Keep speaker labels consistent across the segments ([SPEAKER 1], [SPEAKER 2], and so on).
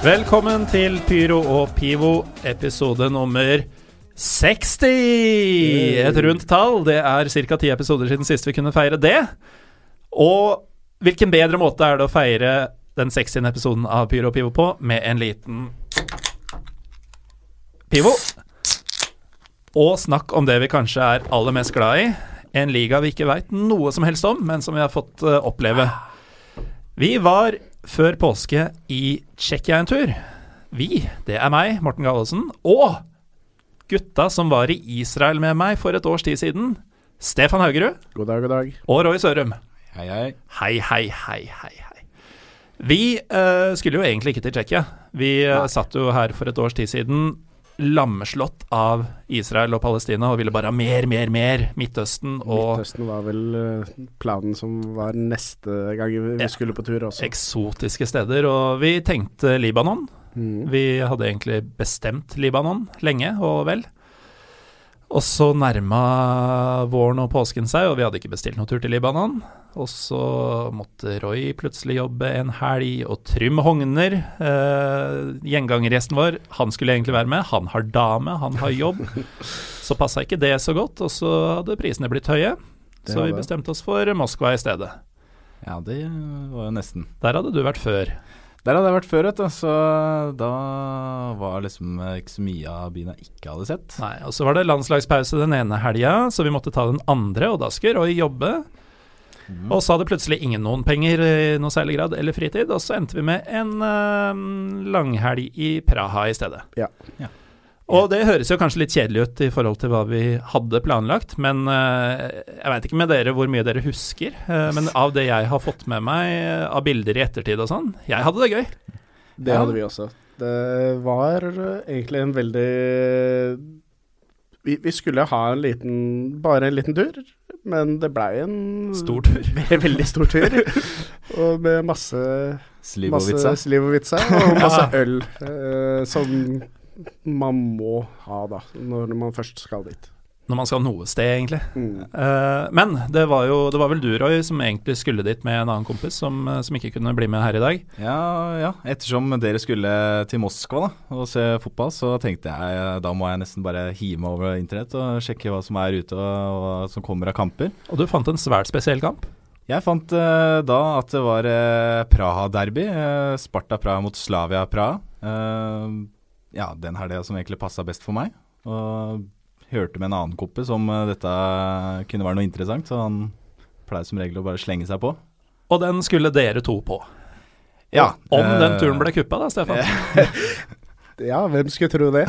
[SPEAKER 1] Velkommen til Pyro og Pivo, episode nummer 60! Et rundt tall. Det er ca. ti episoder siden sist vi kunne feire det. Og hvilken bedre måte er det å feire den 60. episoden av Pyro og Pivo på med en liten Pivo? Og snakk om det vi kanskje er aller mest glad i. En liga vi ikke veit noe som helst om, men som vi har fått eh, oppleve. Vi var før påske i Tsjekkia en tur. Vi, det er meg, Morten Gallesen, og gutta som var i Israel med meg for et års tid siden. Stefan Haugerud
[SPEAKER 2] God dag, god dag.
[SPEAKER 1] og Roy Sørum.
[SPEAKER 3] Hei, hei.
[SPEAKER 1] Hei, hei, hei, hei. hei. Vi uh, skulle jo egentlig ikke til Tsjekkia. Vi uh, satt jo her for et års tid siden lammeslått av Israel og Palestina og ville bare ha mer, mer, mer. Midtøsten og
[SPEAKER 2] Midtøsten var vel eh, planen som var neste gang vi
[SPEAKER 1] Ja.
[SPEAKER 2] skulle på tur også.
[SPEAKER 1] eksotiske steder. Og vi tenkte Libanon.
[SPEAKER 2] Mm.
[SPEAKER 1] Vi hadde egentlig bestemt Libanon lenge og vel. Og så nærma våren og påsken seg, og vi hadde ikke bestilt noen tur til Libanon. Og så måtte Roy plutselig jobbe en helg, og Trym Hogner, eh, gjengangergjesten vår, han skulle egentlig være med. Han har dame, han har jobb. Så passa ikke det så godt, og så hadde prisene blitt høye. Så vi bestemte oss for Moskva i stedet.
[SPEAKER 3] Ja, det var jo nesten.
[SPEAKER 1] Der hadde du vært før.
[SPEAKER 3] Der hadde jeg vært før, vet du, så da var liksom ikke så mye av byen jeg ikke hadde sett.
[SPEAKER 1] Nei, og så var det landslagspause den ene helga, så vi måtte ta den andre, og da skulle Roy jobbe. Og så hadde plutselig ingen noen penger i noe særlig grad, eller fritid, og så endte vi med en uh, langhelg i Praha i stedet.
[SPEAKER 2] Ja.
[SPEAKER 3] Ja.
[SPEAKER 1] Og det høres jo kanskje litt kjedelig ut i forhold til hva vi hadde planlagt, men eh, jeg veit ikke med dere hvor mye dere husker. eh, men av det jeg har fått med meg eh, av bilder i ettertid og sånn, jeg hadde det gøy.
[SPEAKER 2] Det hadde vi også. Det var egentlig en veldig vi, vi skulle ha en liten Bare en liten tur, men det blei en
[SPEAKER 1] Stor tur.
[SPEAKER 2] Veldig stor tur. og med masse Masse
[SPEAKER 3] og
[SPEAKER 2] slivovitsa og masse øl eh, som man må ha da, når man først skal dit.
[SPEAKER 1] Når man skal noe sted, egentlig.
[SPEAKER 2] Mm.
[SPEAKER 1] Uh, men det var jo det var vel du, Roy, som egentlig skulle dit med en annen kompis som, eh, som ikke kunne bli med her i dag.
[SPEAKER 3] Ja, ja. Ettersom dere skulle til Moskva da, og se fotball, så tenkte jeg da må jeg nesten bare hive meg over internett og sjekke hva som er ute og hva som kommer av kamper.
[SPEAKER 1] Og du fant en svært spesiell kamp.
[SPEAKER 3] Jeg fant uh, da at det var uh, Praha-derby. Sparta Praha mot Slavia Praha. Eh, ja, den helga som egentlig passa best for meg. Og hørte med en annen kompis om eh, dette kunne være noe interessant, så han pleier som regel å bare slenge seg på.
[SPEAKER 1] Og den skulle dere to på.
[SPEAKER 3] Ja,
[SPEAKER 1] Om den
[SPEAKER 3] eh,
[SPEAKER 1] turen ble kuppa, da, Stefan.
[SPEAKER 2] Ja, hvem skulle tro det?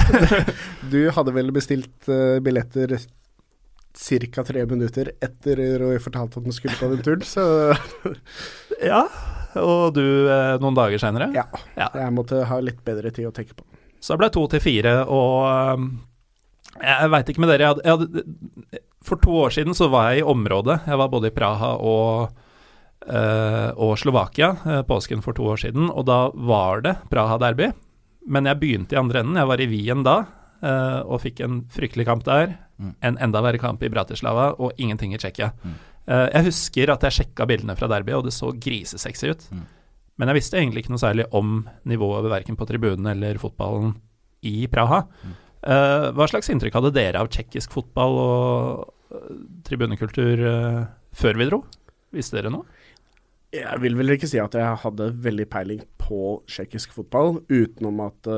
[SPEAKER 2] Du hadde vel bestilt eh, billetter ca. tre minutter etter Roy fortalte at han skulle på den turen, så
[SPEAKER 1] Ja. Og du noen dager seinere.
[SPEAKER 2] ja.
[SPEAKER 1] Ja.
[SPEAKER 2] Jeg måtte ha litt bedre tid å tenke på.
[SPEAKER 1] Så det ble to til fire, og um, jeg veit ikke med dere jeg hadde, jeg hadde, For to år siden så var jeg i området. Jeg var både i Praha og, eh, og Slovakia eh, påsken for to år siden, og da var det Praha-derby. Men jeg begynte i andre enden. Jeg var i Wien da, eh, og fikk en fryktelig kamp der.
[SPEAKER 3] Mm.
[SPEAKER 1] En enda verre kamp i Bratislava, og ingenting i Tsjekkia.
[SPEAKER 3] Mm.
[SPEAKER 1] Eh, jeg husker at jeg sjekka bildene fra derby, og det så grisesexy ut.
[SPEAKER 3] Mm.
[SPEAKER 1] Men jeg visste egentlig ikke noe særlig om nivået verken på tribunen eller fotballen i Praha.
[SPEAKER 3] Mm.
[SPEAKER 1] Uh, hva slags inntrykk hadde dere av tsjekkisk fotball og uh, tribunekultur uh, før vi dro? Visste dere noe?
[SPEAKER 2] Jeg vil vel ikke si at jeg hadde veldig peiling på tsjekkisk fotball, utenom at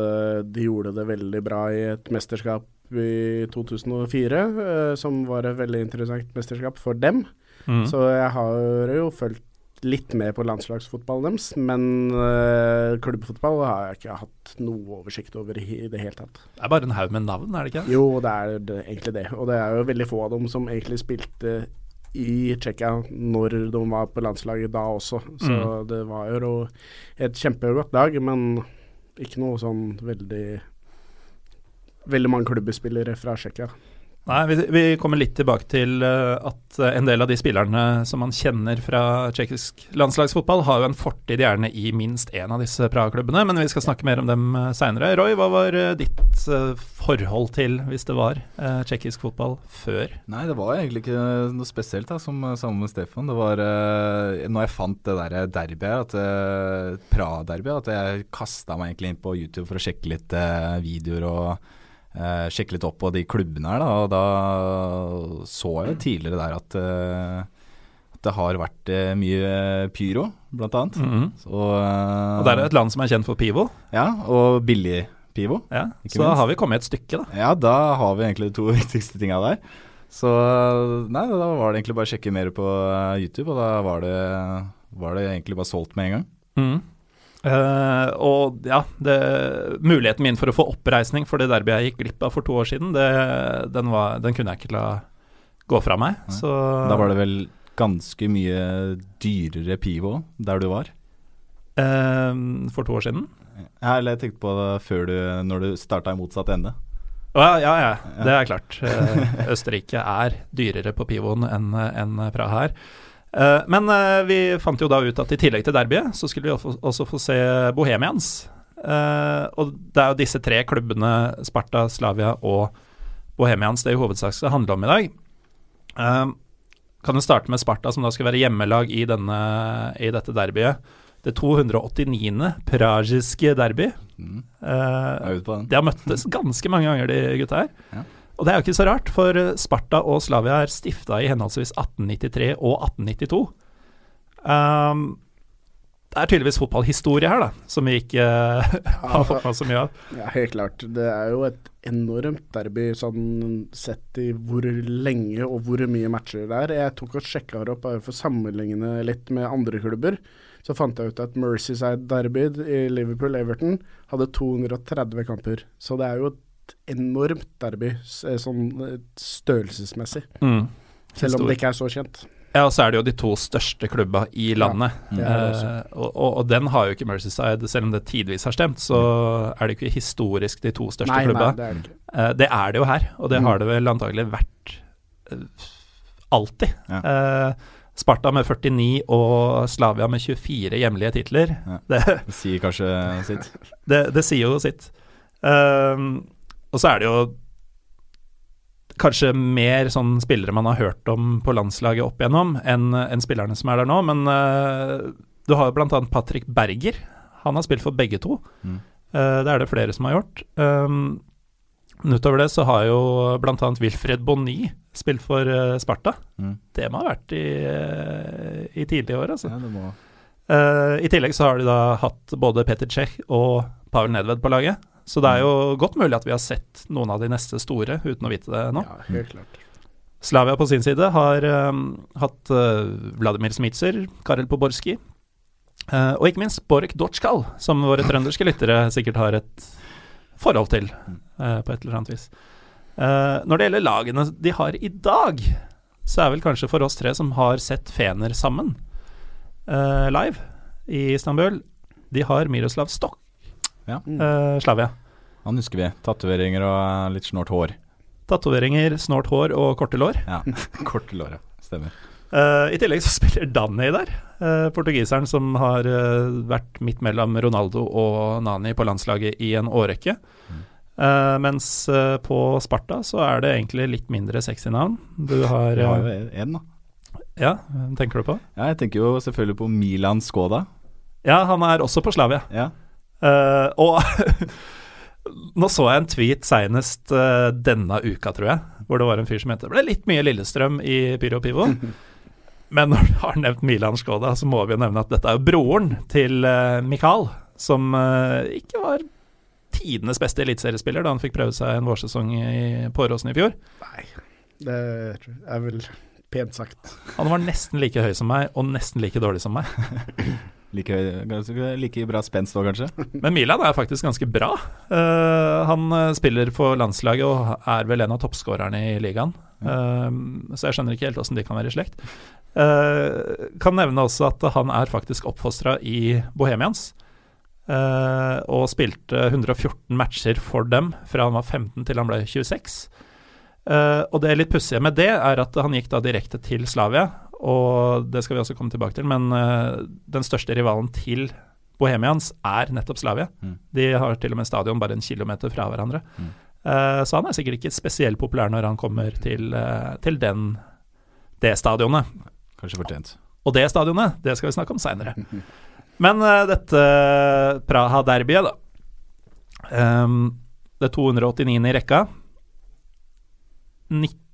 [SPEAKER 2] de gjorde det veldig bra i et mesterskap i 2004, eh, som var et veldig interessant mesterskap for dem.
[SPEAKER 1] Mm.
[SPEAKER 2] Så jeg har jo fulgt litt med på landslagsfotballen deres, men uh, klubbfotball har jeg ikke hatt noe oversikt over i det hele tatt.
[SPEAKER 1] Det er bare en haug med navn, er det ikke?
[SPEAKER 2] Jo, det er det, egentlig det. Og det er jo veldig få av dem som egentlig spilte i Tsjekkia når de var på landslaget da også. Så
[SPEAKER 1] Mm.
[SPEAKER 2] det var jo et kjempegodt lag, men ikke noe sånn veldig Veldig mange klubbespillere fra Tsjekkia.
[SPEAKER 1] Nei, vi, vi kommer litt tilbake til eh, at eh, en del av de spillerne som man kjenner fra tsjekkisk landslagsfotball, har jo en fortid gjerne i minst én av disse Praha-klubbene, men vi skal snakke mer om dem uh, seinere. Roy, hva var eh, ditt eh, forhold til, hvis det var, tsjekkisk fotball før?
[SPEAKER 3] Nei, det var egentlig ikke noe spesielt, da, som sammen med Stefan. Det var når jeg fant det der derbyet, Praha-derbyet, at jeg kasta meg egentlig inn på YouTube for å sjekke litt videoer og uh, sjekke litt opp på de klubbene her, da. Og da så jeg tidligere der at, uh, at det har vært uh, mye pyro, blant annet.
[SPEAKER 1] Mhm.
[SPEAKER 3] Så, uh,
[SPEAKER 1] Og det er et land som er kjent for pivo.
[SPEAKER 3] Ja, og billig pivo.
[SPEAKER 1] Ja, så da har vi kommet et stykke, da.
[SPEAKER 3] Ja, da har vi egentlig de to viktigste tinga der. Så nei, da var det egentlig bare å sjekke mer på eh, YouTube, og da var det, var det egentlig bare solgt med en gang.
[SPEAKER 1] Mhm. Eh, og ja, det, muligheten min for å få oppreisning for det derbyet jeg gikk glipp av for to år siden, det, den, var, den kunne jeg ikke la gå fra meg. Så
[SPEAKER 3] Da var det vel ganske mye dyrere pivo der du var?
[SPEAKER 1] Uh, For to år siden?
[SPEAKER 3] Ja, eller jeg tenkte på det før du, når du starta i motsatt ende.
[SPEAKER 1] Ja, ja, ja, det er klart. Uh, Østerrike er dyrere på pivoen enn en Praha her. Eh, men eh, vi fant jo da ut at i tillegg til derbyet, så skulle vi også, få se Bohemians. Eh, og det er jo disse tre klubbene, Sparta, Slavia og Bohemians, det i hovedsak skal handle om i dag. Kan jo starte med Sparta, som da skal være hjemmelag i, denne, i dette derbyet. Det 289. pragiske derby.
[SPEAKER 3] Mm.
[SPEAKER 1] De har møttes ganske mange ganger, de gutta her.
[SPEAKER 3] Ja.
[SPEAKER 1] Og det er jo ikke så rart, for eh, Sparta og Slavia er stifta i henholdsvis 1893 og 1892. Um, det er tydeligvis fotballhistorie her, da, som vi ikke uh, har fått med så mye av.
[SPEAKER 2] Ja, helt klart. Det er jo et enormt derby sånn sett i hvor lenge og hvor mye matcher det er. Jeg tok og sjekka det opp for å sammenligne litt med andre klubber. Så fant jeg ut at Mercyside Derby i Liverpool-Everton hadde 230 kamper. Så det er jo et enormt derby eh, sånn eh, størrelsesmessig.
[SPEAKER 1] Mm.
[SPEAKER 2] Selv om det ikke er så kjent.
[SPEAKER 1] Ja, og så er det jo de to største klubba i landet.
[SPEAKER 2] det det også.
[SPEAKER 1] Eh, og, og, og den har jo ikke Mercyside, selv om det tidvis har stemt, så er det ikke historisk de to største
[SPEAKER 2] Nei,
[SPEAKER 1] klubba.
[SPEAKER 2] nei, det er det ikke.
[SPEAKER 1] Eh, det er det jo her, og det
[SPEAKER 2] Mm.
[SPEAKER 1] har det vel antagelig vært eh, alltid.
[SPEAKER 3] Ja.
[SPEAKER 1] Eh, Sparta med 49 og Slavia med 24 hjemlige titler.
[SPEAKER 3] Ja.
[SPEAKER 1] Det,
[SPEAKER 3] Det sier kanskje sitt.
[SPEAKER 1] det, det sier jo sitt. Ehm, og så er det jo kanskje mer sånn spillere man har hørt om på landslaget opp igjennom, enn en spillerne som er der nå. Men uh, du har jo annet Patrick Berger. Han har spilt for begge to.
[SPEAKER 3] Mm.
[SPEAKER 1] Uh, det er det flere som har gjort. Um, utover det så har jo annet Wilfred Bonny spilt for uh, Sparta.
[SPEAKER 3] Mm.
[SPEAKER 1] Det må ha vært i, i tidlige år, altså.
[SPEAKER 3] Ja, det må
[SPEAKER 1] I tillegg så har de da hatt både Peter Cech og Pavel Nedved på laget. Så det er jo godt mulig at vi har sett noen av de neste store, uten å vite det nå.
[SPEAKER 2] Ja, helt klart.
[SPEAKER 1] Slavia på sin side har um, hatt uh, Vladimir Smitser, Karel Poborski, uh, og ikke minst Borek Dorskal, som våre trønderske lyttere sikkert har et forhold til uh, på et eller annet vis. Når det gjelder lagene de har i dag, så er vel kanskje for oss tre som har sett Fener sammen live i Istanbul, de har Miroslav Stokk,
[SPEAKER 3] Ja.
[SPEAKER 1] Uh, Slavia.
[SPEAKER 3] Han husker vi. Tatoveringer og eh, litt snålt hår.
[SPEAKER 1] Tatoveringer, snålt hår og korte lår.
[SPEAKER 3] Ja, korte lår, ja. Stemmer.
[SPEAKER 1] Uh, I tillegg så spiller Danny der, uh, portugiseren som har uh, vært midt mellom Ronaldo og Nani på landslaget i en årrekke. Eh, mens på Sparta så er det egentlig litt mindre sexy navn. Du har
[SPEAKER 3] uh,
[SPEAKER 1] ja,
[SPEAKER 3] én, da.
[SPEAKER 1] Ja, hvem tenker du på?
[SPEAKER 3] Ja, jeg tenker jo selvfølgelig på Milan Skoda.
[SPEAKER 1] Ja, han er også på Slavia.
[SPEAKER 3] Ja.
[SPEAKER 1] Eh, og nå så jeg en tweet seinest uh, denne uka, tror jeg, hvor det var en fyr som het Det ble litt mye Lillestrøm i Pyro Pivo. Men når du har nevnt Milan Skoda, så må vi jo nevne at dette er jo broren til uh, Mikael, som eh, ikke var tidenes beste eliteseriespiller da han fikk prøve seg en vårsesong i, på Åråsen i fjor.
[SPEAKER 2] Nei, det er vel Pent sagt.
[SPEAKER 1] Han var nesten like høy som meg, og nesten like dårlig som meg.
[SPEAKER 3] Like, like bra spenst òg, kanskje.
[SPEAKER 1] Men Milan er faktisk ganske bra. Uh, han eh, spiller for landslaget og er vel en av toppskårerne i ligaen. Uh, så jeg skjønner ikke helt åssen de kan være i slekt. Uh, kan nevne også at han er faktisk oppfostra i Bohemians. Uh, og spilte 114 matcher for dem fra han var 15 til han ble 26. Uh, og det litt pussige med det er at han gikk da direkte til Slavia, og det skal vi også komme tilbake til, men uh, den største rivalen til Bohemians er nettopp Slavia.
[SPEAKER 3] Mm.
[SPEAKER 1] De har til og med stadion bare en kilometer fra hverandre.
[SPEAKER 3] Mm.
[SPEAKER 1] Uh, så han er sikkert ikke spesielt populær når han kommer til, uh, til den, det stadionet.
[SPEAKER 3] Kanskje fortjent.
[SPEAKER 1] Og det stadionet, det skal vi snakke om seinere. Men dette Praha-derbyet, da. Um, det 289. i rekka.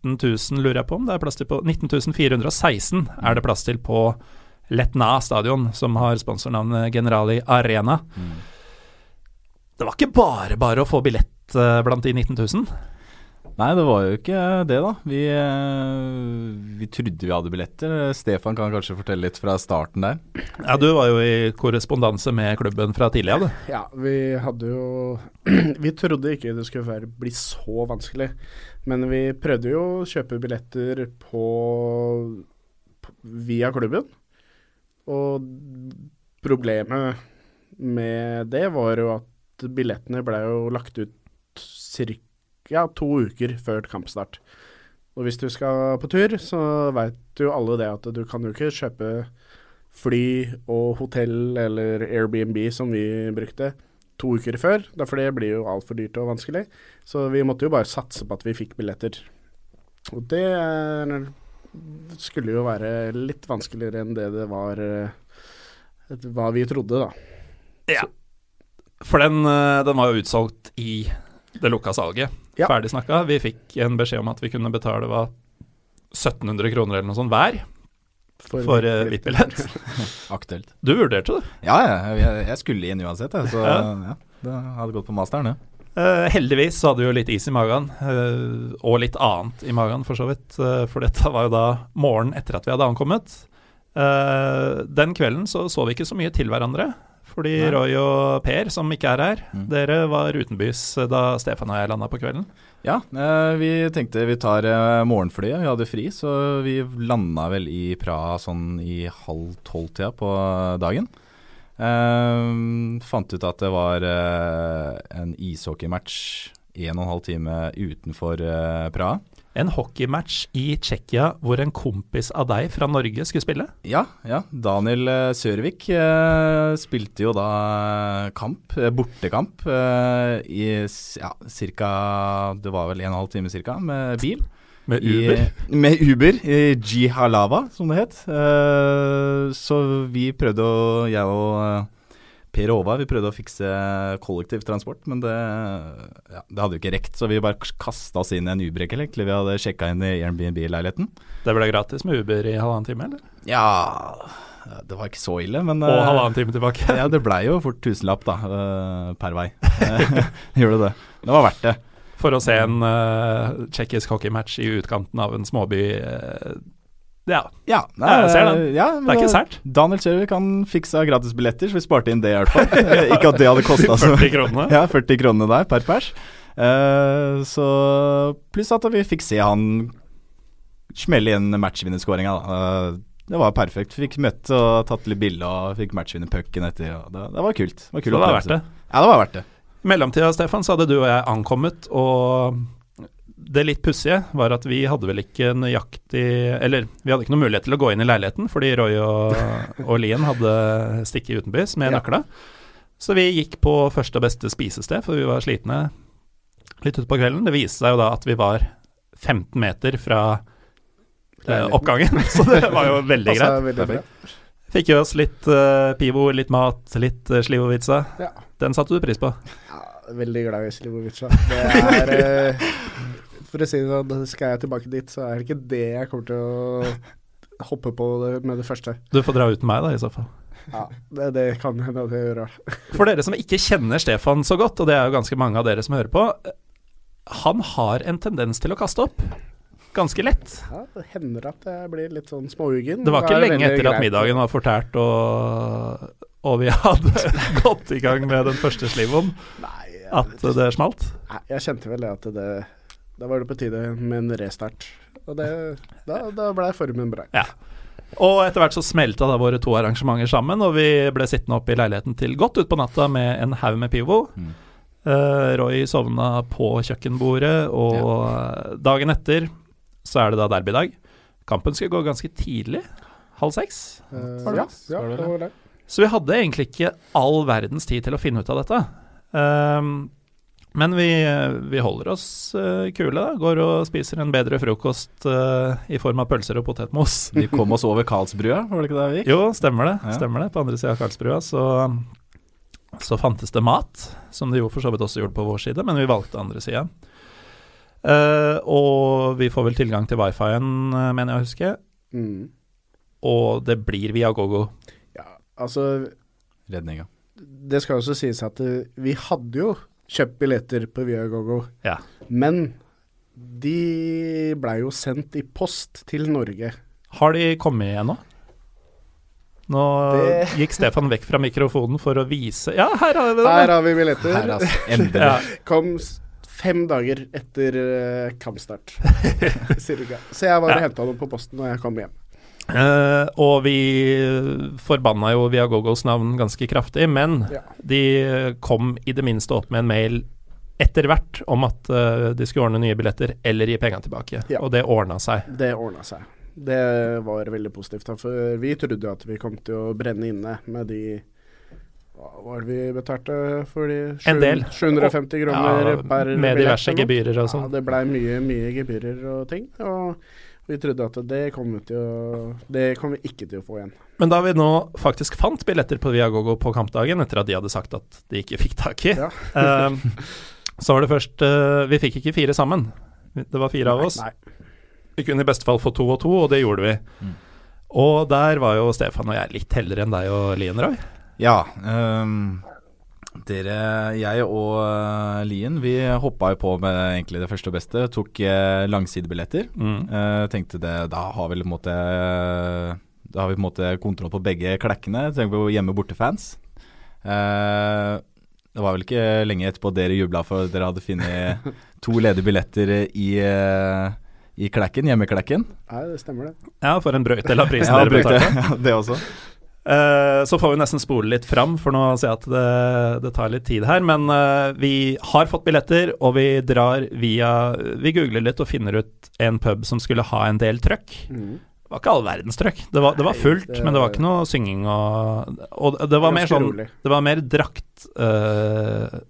[SPEAKER 1] 19 000 lurer jeg på om det er plass til på 19 416 er det plass til på Letna stadion, som har sponsornavnet Generali Arena.
[SPEAKER 3] Mm.
[SPEAKER 1] Det var ikke bare bare å få billett eh, blant de 19 000.
[SPEAKER 3] Nei, det var jo ikke det, da. Vi, eh, vi trodde vi hadde billetter. Stefan kan kanskje fortelle litt fra starten der.
[SPEAKER 1] Ja, du var jo i korrespondanse med klubben fra tidligere. av, du.
[SPEAKER 2] Ja, vi hadde jo Vi trodde ikke det skulle være, bli så vanskelig. Men vi prøvde jo å kjøpe billetter på, på via klubben. Og problemet med det var jo at billettene ble jo lagt ut cirka ja, to uker før kampstart. Og hvis du skal på tur, så veit jo alle det at du kan jo ikke kjøpe fly og hotell eller Airbnb som vi brukte to uker før, for det blir jo altfor dyrt og vanskelig. Så vi måtte jo bare satse på at vi fikk billetter. Og det skulle jo være litt vanskeligere enn det det var eh, hva vi trodde, da.
[SPEAKER 1] Ja. For den, eh, den var jo utsolgt i det lukka salget.
[SPEAKER 2] Ja.
[SPEAKER 1] Ferdig snakka. Vi fikk en beskjed om at vi kunne betale hva 1700 kroner eller noe sånt hver for uh, VIP-billett.
[SPEAKER 3] Aktuelt.
[SPEAKER 1] Du vurderte det.
[SPEAKER 3] Ja, ja, jeg, jeg skulle inn uansett, jeg, så
[SPEAKER 1] Ja.
[SPEAKER 3] ja. det hadde gått på masteren, det.
[SPEAKER 1] Uh, heldigvis så hadde vi jo litt is i magen, uh, og litt annet i magen for så vidt. Uh, for dette var jo da morgenen etter at vi hadde ankommet. Eh, den kvelden så så vi ikke så mye til hverandre. Fordi
[SPEAKER 3] Nei.
[SPEAKER 1] Roy og Per, som ikke er her,
[SPEAKER 3] Mm.
[SPEAKER 1] dere var utenbys da Stefan og jeg landa på kvelden.
[SPEAKER 3] Ja, eh, vi tenkte vi tar eh, morgenflyet. Vi hadde fri, så vi landa vel i Praha sånn i halv tolv-tida på dagen. Um, fant ut at det var uh, en ishockeymatch en og en halv time utenfor uh, Praha.
[SPEAKER 1] En hockeymatch i Tsjekkia hvor en kompis av deg fra Norge skulle spille.
[SPEAKER 3] Ja, ja. Daniel eh, Sørvik eh, spilte jo da eh, kamp, eh, bortekamp, eh, i ja, cirka Det var vel en og en halv time cirka, med bil.
[SPEAKER 1] Med
[SPEAKER 3] I-
[SPEAKER 1] Uber.
[SPEAKER 3] med Uber, i Jihalava, som det het. Eh, så vi prøvde å, jeg og Per Håvard, vi prøvde å fikse kollektivtransport, men det, ja, det hadde jo ikke rekt. Så vi bare kasta oss inn i en Uber egentlig, til vi hadde sjekka inn i Airbnb-leiligheten.
[SPEAKER 1] Det ble gratis med Uber i halvannen time, eller?
[SPEAKER 3] Ja Det var ikke så ille, men
[SPEAKER 1] Og
[SPEAKER 3] eh,
[SPEAKER 1] halvannen time tilbake.
[SPEAKER 3] ja, det blei jo fort tusenlapp, da, eh, per vei. Gjorde det. Det var verdt det.
[SPEAKER 1] For å se en uh, tsjekkisk hockeymatch i utkanten av en småby. eh, ja,
[SPEAKER 3] Ja,
[SPEAKER 1] Ja, jeg ser den.
[SPEAKER 3] Ja, men
[SPEAKER 1] det er ikke sært.
[SPEAKER 3] Daniel Sørvik han fiksa gratisbilletter, så vi sparte inn det i hvert fall. Ikke at det hadde kosta så
[SPEAKER 1] 40 kronene.
[SPEAKER 3] Ja, 40 kroner der per pers. Uh, så Pluss at vi fikk se han smelle igjen matchvinnerskåringa, da. Eh, det var perfekt. Fikk møtt og tatt litt bilde og fikk matchvinnerpucken etter. Og det, det var kult. Det var kult
[SPEAKER 1] Så det var verdt det.
[SPEAKER 3] Ja, det var verdt det.
[SPEAKER 1] I mellomtida, Stefan, så hadde du og jeg ankommet, og det litt pussige var at vi hadde vel ikke nøyaktig Eller vi hadde ikke noen mulighet til å gå inn i leiligheten, fordi Roy og, og Lien hadde stikket utenbys med
[SPEAKER 2] Ja.
[SPEAKER 1] nøkla. Så vi gikk på første og beste spisested, for vi var slitne litt utpå kvelden. Det viste seg jo da at vi var 15 meter fra eh, oppgangen, så det var jo veldig greit.
[SPEAKER 2] Veldig.
[SPEAKER 1] Fikk i oss litt uh, pivo, litt mat, litt uh, slivovica.
[SPEAKER 2] Ja.
[SPEAKER 1] Den satte du pris på.
[SPEAKER 2] Ja, veldig glad i Slivovica. Det er eh, For å si det sånn, skal jeg tilbake dit, så er det ikke det jeg kommer til å hoppe på med det første.
[SPEAKER 1] Du får dra uten meg, da, i så fall.
[SPEAKER 2] Ja, det, det kan hende at jeg gjør. det.
[SPEAKER 1] For dere som ikke kjenner Stefan så godt, og det er jo ganske mange av dere som hører på, han har en tendens til å kaste opp. ganske lett.
[SPEAKER 2] Ja, det hender at jeg blir litt sånn småuggen.
[SPEAKER 1] Det var ikke
[SPEAKER 2] det
[SPEAKER 1] lenge
[SPEAKER 2] etter
[SPEAKER 1] etter at middagen var fortært og, og vi hadde gått i gang med den første slivoen, at det smalt.
[SPEAKER 2] Nei, jeg kjente vel det at det Da var det på tide med en restart. Og det, da, da ble formen bra.
[SPEAKER 1] Ja. Og etter hvert så smelta da våre to arrangementer sammen, og vi ble sittende oppe i leiligheten til godt utpå natta med en haug med Pivo.
[SPEAKER 3] Mm.
[SPEAKER 1] Uh, Roy sovna på kjøkkenbordet, og dagen etter så er det da derbydag. Kampen skulle gå ganske tidlig. Halv seks.
[SPEAKER 2] Uh,
[SPEAKER 1] Var det
[SPEAKER 2] ja, ja,
[SPEAKER 3] det
[SPEAKER 2] var det.
[SPEAKER 1] Så vi hadde egentlig ikke all verdens tid til å finne ut av dette. Ehm, men vi, vi holder oss eh, kule, da. Går og spiser en bedre frokost uh, i form av pølser og potetmos.
[SPEAKER 3] Vi kom oss over Karlsbrua, var det ikke der vi gikk?
[SPEAKER 1] Jo, stemmer det.
[SPEAKER 3] Ja.
[SPEAKER 1] Stemmer det. På andre sida av Karlsbrua så, så fantes det mat, som det jo for så vidt også gjorde på vår side, men vi valgte andre sida. Uh, og vi får vel tilgang til wifi-en, eh, mener jeg å huske.
[SPEAKER 2] Mm.
[SPEAKER 1] Og det blir via GoGo.
[SPEAKER 2] Ja, altså
[SPEAKER 3] Redninga.
[SPEAKER 2] Det skal også sies at eh, vi hadde jo kjøpt billetter på Viagogo,
[SPEAKER 1] Ja.
[SPEAKER 2] men de blei jo sendt i post til Norge.
[SPEAKER 1] Har de kommet igjen nå? Nå
[SPEAKER 2] Det-
[SPEAKER 1] gikk Stefan vekk fra mikrofonen for å vise Ja, her har vi det!
[SPEAKER 2] Her har vi billetter.
[SPEAKER 3] Her, altså. Endelig.
[SPEAKER 1] Ja.
[SPEAKER 2] Kom fem dager etter eh, kampstart. Så jeg var og
[SPEAKER 1] Ja.
[SPEAKER 2] henta dem på posten når jeg kom hjem.
[SPEAKER 1] Eh, og vi forbanna jo Viagogos navn ganske kraftig, men
[SPEAKER 2] Ja.
[SPEAKER 1] de kom i det minste opp med en mail etter hvert om at uh, de skulle ordne nye billetter eller gi pengene tilbake.
[SPEAKER 2] Ja.
[SPEAKER 1] Og det ordna seg.
[SPEAKER 2] Det ordna seg. Det var veldig positivt, for vi trodde at vi kom til å brenne inne med de Hva var det vi betalte for de?
[SPEAKER 1] En del.
[SPEAKER 2] 750 kroner
[SPEAKER 1] Ja,
[SPEAKER 2] per
[SPEAKER 1] med diverse gebyrer og
[SPEAKER 2] Ja,
[SPEAKER 1] sånn.
[SPEAKER 2] det blei mye, mye gebyrer og ting. Og vi trodde at det kom vi til å Det kom vi ikke til å få igjen.
[SPEAKER 1] Men da vi nå faktisk fant billetter på Viagogo på kampdagen, etter at de hadde sagt at de ikke fikk tak i,
[SPEAKER 2] Ja.
[SPEAKER 1] eh, så var det først uh, Vi fikk ikke fire sammen. Det var fire av oss.
[SPEAKER 2] Nei.
[SPEAKER 1] Vi kunne i beste fall få to og to, og det gjorde vi.
[SPEAKER 3] Mm.
[SPEAKER 1] Og der var jo Stefan og jeg litt heldigere enn deg og Lien Roy.
[SPEAKER 3] Ja. ehm, dere, jeg og eh, Lien, vi hoppa jo på med egentlig det første og beste. Tok uh, langsidebilletter.
[SPEAKER 1] Mm.
[SPEAKER 3] Eh, tenkte det, da har vi på en måte Da har vi på en måte kontroll på begge klekkene. Tenker på hjemme-borte-fans. Eh, det var vel ikke lenge etterpå dere jubla for dere hadde funnet to ledige billetter i, eh, i klekken, hjemmeklekken.
[SPEAKER 2] Nei, det stemmer det.
[SPEAKER 1] Ja, for en brøytdel av prisen
[SPEAKER 3] Ja,
[SPEAKER 1] dere
[SPEAKER 3] brukte
[SPEAKER 1] betalte.
[SPEAKER 3] ja, det også.
[SPEAKER 1] Eh, så får vi nesten spole litt fram, for nå ser jeg at det, det tar litt tid her. Men eh, vi har fått billetter, og vi drar via Vi googler litt og finner ut en pub som skulle ha en del trøkk.
[SPEAKER 2] Mm.
[SPEAKER 1] Det var ikke all verdens trøkk. Det var, det var
[SPEAKER 2] Nei,
[SPEAKER 1] fullt,
[SPEAKER 2] det-
[SPEAKER 1] men det var ikke noe synging og Og det var mer sånn
[SPEAKER 2] rolig.
[SPEAKER 1] Det var mer drakt eh,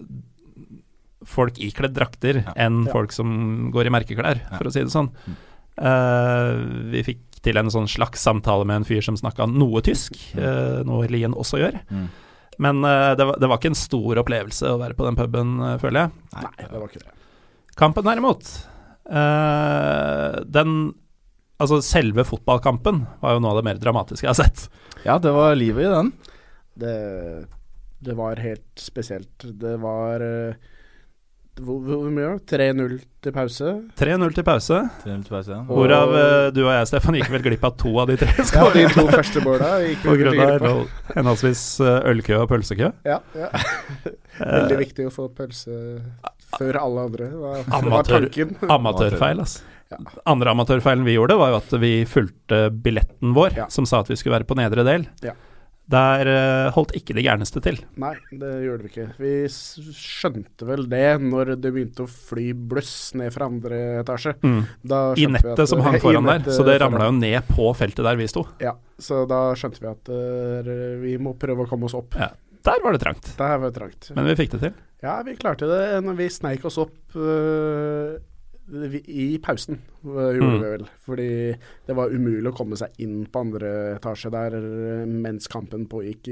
[SPEAKER 1] Folk ikledd drakter
[SPEAKER 3] Ja.
[SPEAKER 1] enn
[SPEAKER 2] Ja.
[SPEAKER 1] folk som går i merkeklær, for å si det sånn.
[SPEAKER 3] Mm.
[SPEAKER 1] Eh, vi fikk til en sånn slags samtale med en fyr som snakka noe tysk, eh, noe Lien også gjør.
[SPEAKER 3] Mm.
[SPEAKER 1] Men eh, det, var, det var ikke en stor opplevelse å være på den puben, eh, føler jeg.
[SPEAKER 2] Nei, det var ikke det.
[SPEAKER 1] Kampen derimot, eh, den Altså selve fotballkampen var jo noe av det mer dramatiske jeg har sett.
[SPEAKER 3] Ja, det var livet i den.
[SPEAKER 2] Det, det var helt spesielt. Det var eh, Hvor, hvor mye? 3-0 til pause.
[SPEAKER 1] 3-0 til pause,
[SPEAKER 3] Til pause, ja.
[SPEAKER 1] Hvorav eh, du og jeg, Stefan, gikk vel glipp av to av de tre
[SPEAKER 2] Ja, de
[SPEAKER 1] skåringene.
[SPEAKER 2] to første måla gikk
[SPEAKER 1] På
[SPEAKER 2] vi
[SPEAKER 1] grunn
[SPEAKER 2] glipp
[SPEAKER 1] av
[SPEAKER 2] av.
[SPEAKER 1] henholdsvis eh, ølkø og pølsekø.
[SPEAKER 2] Ja, ja. Veldig viktig å få pølse før alle andre.
[SPEAKER 1] Amatør-
[SPEAKER 2] tanken?
[SPEAKER 1] Amatørfeil, altså.
[SPEAKER 2] Ja.
[SPEAKER 1] Andre amatørfeilen vi gjorde, var jo at vi fulgte billetten vår,
[SPEAKER 2] Ja.
[SPEAKER 1] som sa at vi skulle være på nedre del.
[SPEAKER 2] Ja.
[SPEAKER 1] Der eh, holdt ikke de gærneste til.
[SPEAKER 2] Nei, det gjorde vi ikke. Vi skjønte vel det når det begynte å fly bløss ned fra andre etasje. Da
[SPEAKER 1] I nettet
[SPEAKER 2] at-
[SPEAKER 1] som hang foran der, så det ramla jo ned på feltet der vi sto.
[SPEAKER 2] Ja, så da skjønte vi at uh, vi må prøve å komme oss opp.
[SPEAKER 1] Ja. Der var det trangt,
[SPEAKER 2] Der var det trangt.
[SPEAKER 1] men vi fikk det til.
[SPEAKER 2] Ja, vi klarte det når vi sneik oss opp vi- i pausen, øh, gjorde
[SPEAKER 1] Mm.
[SPEAKER 2] vi vel. Fordi det var umulig å komme seg inn på andre etasje der øh, mens kampen pågikk.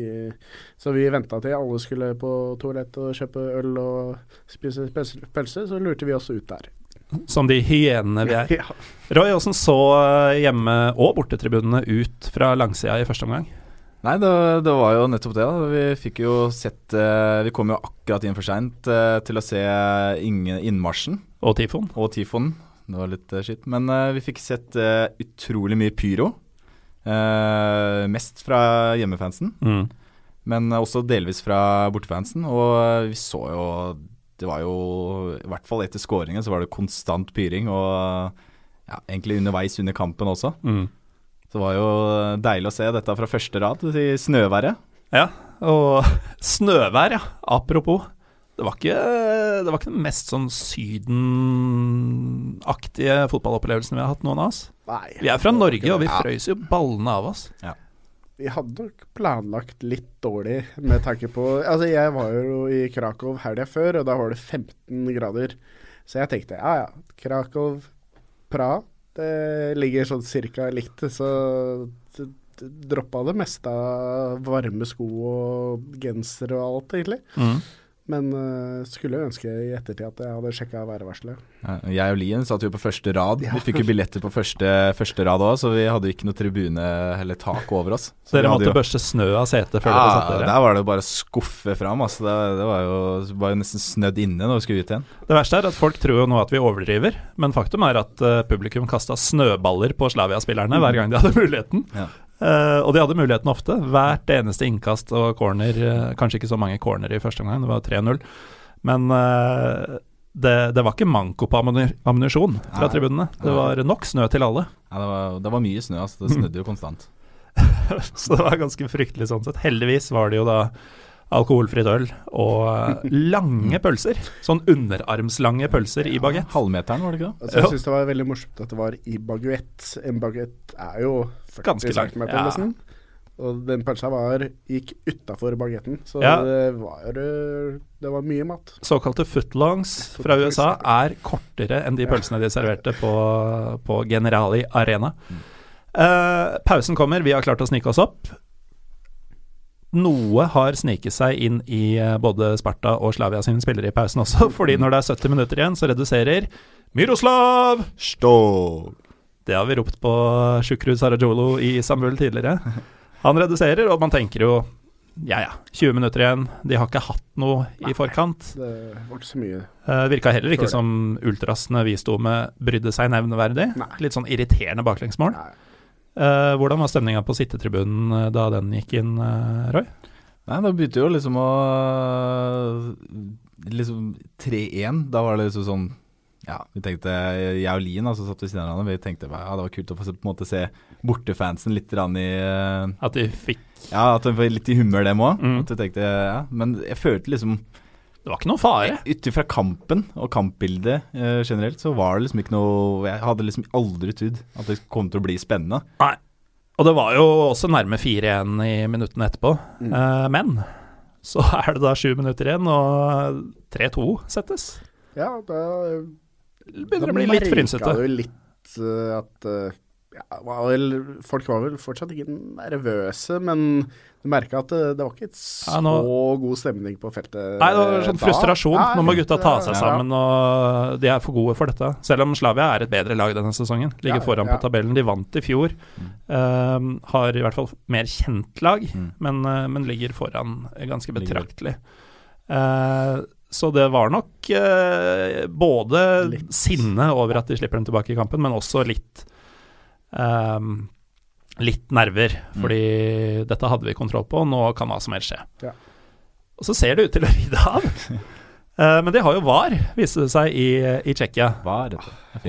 [SPEAKER 2] Så vi venta til alle skulle på toalett og kjøpe øl og spise pølse, så lurte vi oss ut der.
[SPEAKER 1] Som de hyenene vi er.
[SPEAKER 2] Ja.
[SPEAKER 1] Roy, åssen så eh, hjemme- og bortetribunene ut fra langsida i første omgang?
[SPEAKER 3] Nei, det, det var jo nettopp det. da. Vi fikk jo sett eh, Vi kom jo akkurat inn for seint eh, til å se ingen innmarsjen
[SPEAKER 1] Og Tifon?
[SPEAKER 3] og Tifon. det var litt uh, skitt. Men uh, vi fikk sett uh, utrolig mye pyro. mest fra hjemmefansen,
[SPEAKER 1] Mm.
[SPEAKER 3] men også delvis fra bortefansen. Og vi så jo Det var jo I hvert fall etter skåringen så var det konstant pyring. Og ja, egentlig underveis under kampen også.
[SPEAKER 1] Mm.
[SPEAKER 3] Så det var jo deilig å se dette fra første rad i snøværet.
[SPEAKER 1] Ja, og snøvær, ja. Apropos. Det var ikke, det var ikke den mest sånn sydenaktige fotballopplevelsen vi har hatt, noen av oss.
[SPEAKER 2] Nei.
[SPEAKER 1] Vi er fra Norge, og vi
[SPEAKER 3] Ja.
[SPEAKER 1] frøys jo ballene av oss.
[SPEAKER 2] Vi hadde nok planlagt litt dårlig med tanke på Altså, jeg var jo i Krakow helga før, og da var det 15 grader. Så jeg tenkte ja ja, Krakow, Praha, det ligger sånn cirka likt. Så droppa det meste av varme sko og genser og alt, egentlig.
[SPEAKER 1] Mm.
[SPEAKER 2] Men uh, skulle ønske i ettertid at jeg hadde sjekka værvarselet.
[SPEAKER 3] Ja, Jeg og Lien satt jo på første rad. Vi fikk jo billetter på første, første rad òg, så vi hadde jo ikke noe tribune eller tak over oss. Så
[SPEAKER 1] Dere måtte
[SPEAKER 3] jo-
[SPEAKER 1] børste snø av setet før
[SPEAKER 3] ja,
[SPEAKER 1] dere satt dere.
[SPEAKER 3] Der var det jo bare å skuffe fram. Altså. Det, det var, jo, var jo nesten snødd inne når vi skulle ut igjen.
[SPEAKER 1] Det verste er at folk tror jo nå at vi overdriver, men faktum er at uh, publikum kasta snøballer på Slavia-spillerne hver gang de hadde muligheten.
[SPEAKER 3] Ja.
[SPEAKER 1] Eh, og de hadde muligheten ofte. Hvert eneste innkast og corner, uh, kanskje ikke så mange corner i første omgang, det var 3-0. Men uh, det, det var ikke manko på ammuni- ammunisjon fra
[SPEAKER 3] Nei.
[SPEAKER 1] tribunene. Det var nok snø til alle.
[SPEAKER 3] Ja, det, var, det var mye snø. Altså. Det snødde jo konstant.
[SPEAKER 1] Så det var ganske fryktelig sånn sett. Heldigvis var det jo da alkoholfritt øl og eh, lange pølser. Sånn underarmslange pølser i bagett.
[SPEAKER 3] Halvmeteren, var det ikke det?
[SPEAKER 2] Altså, jeg syns det var veldig morsomt at det var i baguett. En baguett er jo 40
[SPEAKER 1] Ganske lang,
[SPEAKER 2] cm
[SPEAKER 1] ja.
[SPEAKER 2] nesten. Og den pølsa var, gikk utafor bagetten, så
[SPEAKER 1] Ja.
[SPEAKER 2] det, var, det var mye mat.
[SPEAKER 1] Såkalte footlongs fra USA er kortere enn de pølsene de serverte på, på Generali Arena. Uh, pausen kommer, vi har klart å snike oss opp. Noe har sniket seg inn i eh, både Sparta og Slavia sine spillere i pausen også, fordi når det er 70 minutter igjen, så reduserer Miroslav!
[SPEAKER 3] Stål.
[SPEAKER 1] Det har vi ropt på Shukru Sarajolo i Istanbul tidligere. Han reduserer, og man tenker jo ja ja, 20 minutter igjen. De har ikke hatt noe i forkant.
[SPEAKER 2] Det var ikke så mye.
[SPEAKER 1] Uh, virka heller ikke
[SPEAKER 2] Før
[SPEAKER 1] som ultrasene vi sto med brydde seg nevneverdig.
[SPEAKER 2] Nei.
[SPEAKER 1] Litt sånn irriterende baklengsmål.
[SPEAKER 2] Nei.
[SPEAKER 1] Eh, hvordan var stemninga på sittetribunen eh, da den gikk inn, eh, Roy?
[SPEAKER 3] Nei, da begynte jo liksom å Liksom 3-1. Da var det liksom sånn Ja, vi tenkte Jeg og Lien altså, satt ved siden av hverandre. Vi tenkte ja, det var kult å få se, på en måte se bortefansen litt i
[SPEAKER 1] At de fikk
[SPEAKER 3] Ja, at de fikk litt i humør, dem òg.
[SPEAKER 1] Mm.
[SPEAKER 3] At vi tenkte, ja. Men jeg følte liksom
[SPEAKER 1] Det var ikke noe fare.
[SPEAKER 3] Ut ifra kampen og kampbildet eh, generelt, så var det liksom ikke noe Jeg hadde liksom aldri trodd at det kom til å bli spennende.
[SPEAKER 1] Nei. Og det var jo også nærme 4-1 i minuttene etterpå.
[SPEAKER 2] Mm.
[SPEAKER 1] Eh, men så er det da sju minutter igjen, og 3-2 settes.
[SPEAKER 2] Ja, da
[SPEAKER 1] begynner å bli litt frynsete.
[SPEAKER 2] Da merka du litt uh, at eh, ja, var vel, Folk var vel fortsatt ikke nervøse, men du merka at det, det var ikke et så
[SPEAKER 1] Ja, nå-
[SPEAKER 2] god stemning på feltet.
[SPEAKER 1] Nei, det var sånn
[SPEAKER 2] da.
[SPEAKER 1] frustrasjon.
[SPEAKER 2] Nei,
[SPEAKER 1] Nå må gutta ta seg
[SPEAKER 2] ja.
[SPEAKER 1] sammen, og de er for gode for dette. Selv om Slavia er et bedre lag denne sesongen. Ligger
[SPEAKER 2] Ja,
[SPEAKER 1] foran
[SPEAKER 2] ja.
[SPEAKER 1] på tabellen. De vant i fjor. Um, har i hvert fall mer kjent lag,
[SPEAKER 3] Mm.
[SPEAKER 1] men, uh, men ligger foran ganske betraktelig. Uh, så det var nok uh, både
[SPEAKER 2] Litt.
[SPEAKER 1] sinne over at de slipper dem tilbake i kampen, men også litt um, Litt nerver,
[SPEAKER 3] Mm.
[SPEAKER 1] fordi dette hadde vi kontroll på, nå kan hva som helst skje.
[SPEAKER 2] Ja.
[SPEAKER 1] Og så ser det ut til å ride av. Eh, men de har jo VAR, viste det seg, i, i Tsjekkia.
[SPEAKER 3] Det.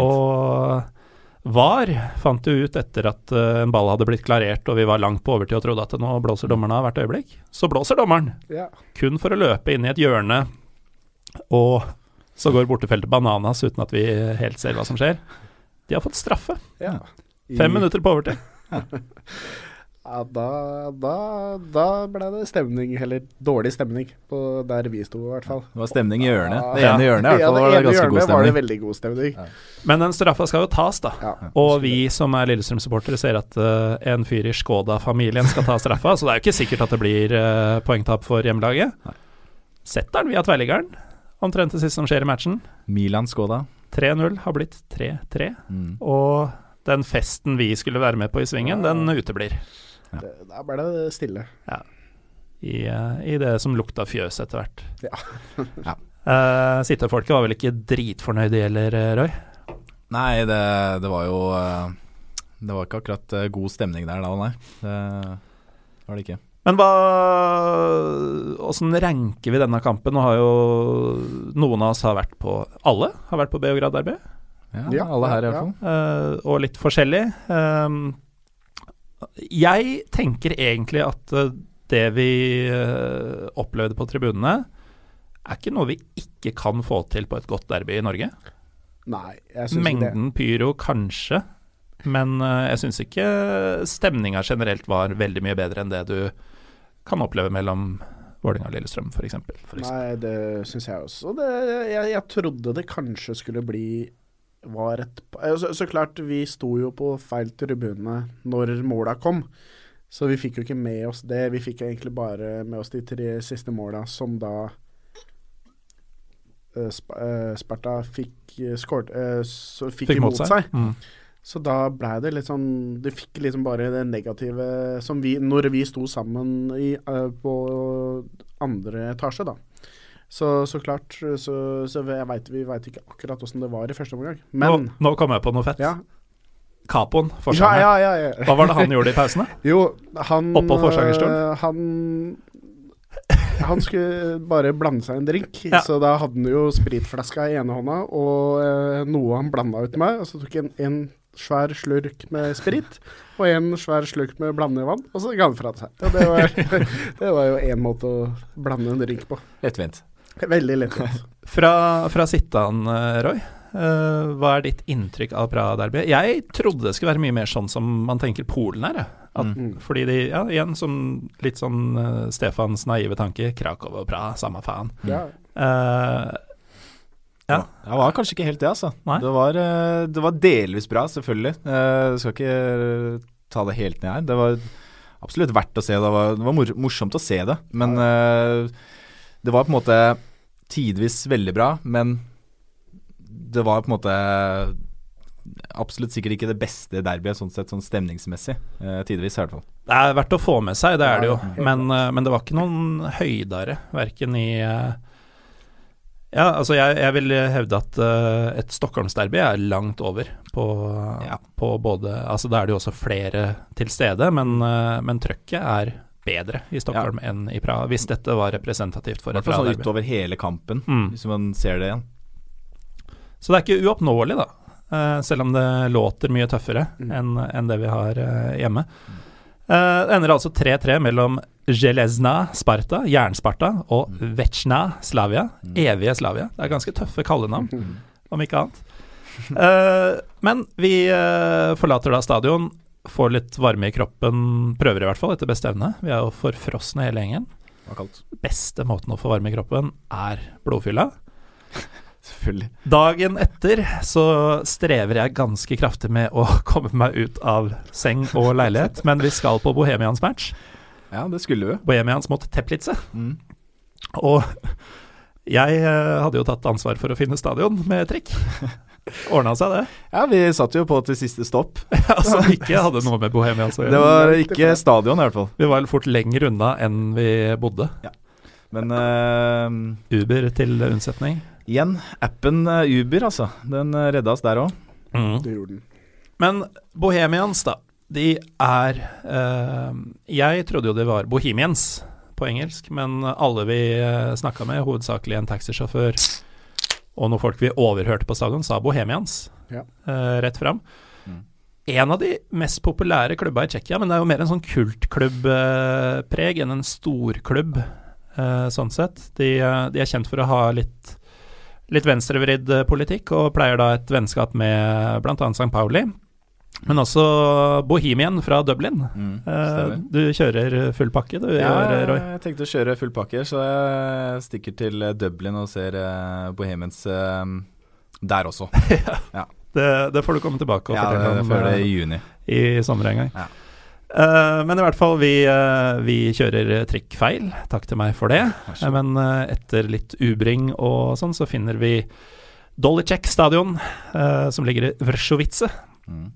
[SPEAKER 1] Og VAR fant jo ut etter at eh, en ball hadde blitt klarert og vi var langt på overtid og trodde at nå blåser dommeren av hvert øyeblikk. Så blåser dommeren,
[SPEAKER 2] Ja.
[SPEAKER 1] kun for å løpe inn i et hjørne, og så går bortefeltet bananas uten at vi helt ser hva som skjer. De har fått straffe.
[SPEAKER 2] ja.
[SPEAKER 1] Fem minutter på overtid.
[SPEAKER 2] Ja, da, da, da ble det stemning, eller dårlig stemning, på der vi sto i hvert fall.
[SPEAKER 3] Det var stemning i hjørnet. Det
[SPEAKER 1] Ja.
[SPEAKER 3] ene hjørnet i hvert fall
[SPEAKER 2] Ja,
[SPEAKER 3] var det
[SPEAKER 2] ene
[SPEAKER 3] ganske god
[SPEAKER 2] stemning. var det veldig god stemning.
[SPEAKER 1] Men den straffa skal jo tas, da.
[SPEAKER 2] Ja.
[SPEAKER 1] Og vi som er Lillestrøm-supportere ser at uh, en fyr i Skoda-familien skal ta straffa, så det er jo ikke sikkert at det blir uh, poengtap for hjemmelaget. Setter den via tverrliggeren, omtrent det siste som skjer i matchen.
[SPEAKER 3] Milan Skoda.
[SPEAKER 1] 3-0 har blitt 3-3,
[SPEAKER 3] Mm.
[SPEAKER 1] og den festen vi skulle være med på i svingen, den uteblir.
[SPEAKER 2] Ja. da ble det stille.
[SPEAKER 1] I, eh, I det som lukta fjøs etter hvert.
[SPEAKER 2] Ja.
[SPEAKER 3] Ja.
[SPEAKER 1] Uh, Sittefolket var vel ikke dritfornøyde heller, eh, Roy?
[SPEAKER 3] Nei, det, det var jo Det var ikke akkurat god stemning der da, nei. Det var det ikke.
[SPEAKER 1] Men hva Åssen ranker vi denne kampen? Nå har jo noen av oss har vært på Alle har vært på Beograd Derby,
[SPEAKER 3] Ja,
[SPEAKER 2] Ja,
[SPEAKER 3] alle her i
[SPEAKER 2] ja,
[SPEAKER 3] hvert fall.
[SPEAKER 1] eh, og litt forskjellig. Um, jeg tenker egentlig at eh, det vi eh, opplevde på tribunene, er ikke noe vi ikke kan få til på et godt derby i Norge.
[SPEAKER 2] Nei, jeg synes ikke det.
[SPEAKER 1] Mengden pyro, kanskje. Men eh, jeg syns ikke stemninga generelt var veldig mye bedre enn det du kan oppleve mellom Vålerenga og Lillestrøm, f.eks.
[SPEAKER 2] Nei, det syns jeg også. Det, jeg, jeg trodde det kanskje skulle bli var et eh, så, så klart, vi sto jo på feil tribune når måla kom. Så vi fikk jo ikke med oss det. Vi fikk egentlig bare med oss de tre siste måla, som da uh, Sp Sparta fikk uh, skåret så fikk, imot seg.
[SPEAKER 1] Mm.
[SPEAKER 2] Så da blei det litt sånn Det fikk liksom bare det negative som vi Når vi sto sammen i, på andre etasje, da. Så, så klart Så, så jeg vet, vi veit ikke akkurat åssen det var i første omgang. Men
[SPEAKER 1] nå, nå kom jeg på noe fett.
[SPEAKER 2] ja.
[SPEAKER 1] Capoen,
[SPEAKER 2] Ja,
[SPEAKER 1] forsanger.
[SPEAKER 2] ja, ja, ja.
[SPEAKER 1] Hva var det han gjorde i pausene?
[SPEAKER 2] Jo, han
[SPEAKER 1] Oppå forsangerstolen?
[SPEAKER 2] øh, Han Han skulle bare blande seg en drink,
[SPEAKER 1] Ja.
[SPEAKER 2] så da hadde han jo spritflaska i ene hånda og eh, noe han blanda ut med. Og så tok han en svær slurk med sprit og en svær slurk med blandevann, og så ga han fra seg. Det var, det var jo én måte å blande en drink på.
[SPEAKER 3] Lettvint.
[SPEAKER 2] Veldig lettvint.
[SPEAKER 1] Fra, fra Sittan, eh, Roy. Uh, hva er ditt inntrykk av Praha-derby? Jeg trodde det skulle være mye mer sånn som man tenker Polen er. At,
[SPEAKER 2] Mm.
[SPEAKER 1] Fordi de, ja, igjen som litt sånn uh, Stefans naive tanke, Krakow og Praha, samme faen.
[SPEAKER 2] Ja.
[SPEAKER 1] Uh, Ja.
[SPEAKER 3] Det var kanskje ikke helt det, altså.
[SPEAKER 1] Nei.
[SPEAKER 3] Det var, det var delvis bra, selvfølgelig. Du skal ikke ta det helt ned her. Det var absolutt verdt å se. Det var, det var morsomt å se det. Men det var på en måte tidvis veldig bra, men det var på en måte absolutt sikkert ikke det beste derbyet sånn sett, sånn stemningsmessig. Eh, tidvis, i hvert fall.
[SPEAKER 1] Det er verdt å få med seg, det er det jo. Men, eh, men det var ikke noen høydere, verken i eh, Ja, altså jeg, jeg vil hevde at eh, et Stockholmsderby er langt over på,
[SPEAKER 3] Ja.
[SPEAKER 1] på både Altså da er det jo også flere til stede, men, men trøkket er bedre i Stockholm ja. enn i Praha, hvis dette var representativt for et
[SPEAKER 3] sånn
[SPEAKER 1] Praha-derby.
[SPEAKER 3] Sånn utover hele kampen,
[SPEAKER 1] mm.
[SPEAKER 3] hvis man ser det igjen.
[SPEAKER 1] Så det er ikke uoppnåelig, da. Eh, selv om det låter mye tøffere
[SPEAKER 2] mm.
[SPEAKER 1] enn en det vi har eh, hjemme. Eh, det ender altså 3-3 mellom Gelezna Sparta, Jernsparta, og mm. Vecna Slavia, mm. evige Slavia. Det er ganske tøffe kallenavn, mm. om ikke annet. men vi forlater da stadion får litt varme i kroppen, prøver i hvert fall etter beste evne. Vi er jo forfrosne hele gjengen. Beste måten å få varme i kroppen er blodfylla.
[SPEAKER 3] Selvfølgelig.
[SPEAKER 1] Dagen etter så strever jeg ganske kraftig med å komme meg ut av seng og leilighet, men vi skal på Bohemians match.
[SPEAKER 3] Ja, det skulle vi.
[SPEAKER 1] Bohemians mot Teplice.
[SPEAKER 3] Mm.
[SPEAKER 1] Og jeg eh, hadde jo tatt ansvar for å finne stadion med trikk. Ordna seg det.
[SPEAKER 3] Ja, vi satt jo på til siste stopp.
[SPEAKER 1] altså ikke hadde noe med Bohemians å
[SPEAKER 3] Det
[SPEAKER 1] gjøre.
[SPEAKER 3] var ikke stadion, i hvert fall.
[SPEAKER 1] Vi var fort lenger unna enn vi bodde.
[SPEAKER 3] Men uh,
[SPEAKER 1] Uber til unnsetning.
[SPEAKER 3] igjen, appen eh, Uber, altså. Den uh, redda oss der òg.
[SPEAKER 2] Det gjorde den.
[SPEAKER 1] Men Bohemians, da. De er uh, Jeg trodde jo de var Bohemians på engelsk, men alle vi uh, snakka med, hovedsakelig en taxisjåfør og noen folk vi overhørte på stadion, sa Bohemians
[SPEAKER 2] Ja.
[SPEAKER 1] uh, rett fram.
[SPEAKER 3] Mm.
[SPEAKER 1] En av de mest populære klubba i Tsjekkia, men det er jo mer en sånn kultklubbpreg enn en storklubb, uh, sånn sett. De, eh, de er kjent for å ha litt litt venstrevridd eh, politikk, og pleier da et vennskap med bl.a. St. Pauli. Men også Bohemian fra Dublin.
[SPEAKER 3] Mm,
[SPEAKER 1] Eh, du kjører full pakke, du,
[SPEAKER 3] Ja,
[SPEAKER 1] Roy.
[SPEAKER 3] jeg tenkte å kjøre full pakke, så jeg stikker til eh, Dublin og ser eh, Bohemians der også.
[SPEAKER 1] Det, det får du komme tilbake og
[SPEAKER 3] Ja,
[SPEAKER 1] fortelle om
[SPEAKER 3] før det
[SPEAKER 1] eh,
[SPEAKER 3] i juni.
[SPEAKER 1] i sommer en gang.
[SPEAKER 3] Ja.
[SPEAKER 1] Uh, men i hvert fall, vi, uh, vi kjører trikkfeil. Takk til meg for det.
[SPEAKER 3] God.
[SPEAKER 1] men etter litt ubring og sånn, så finner vi Dolicek stadion, som ligger i Vrsovice.
[SPEAKER 3] Mm.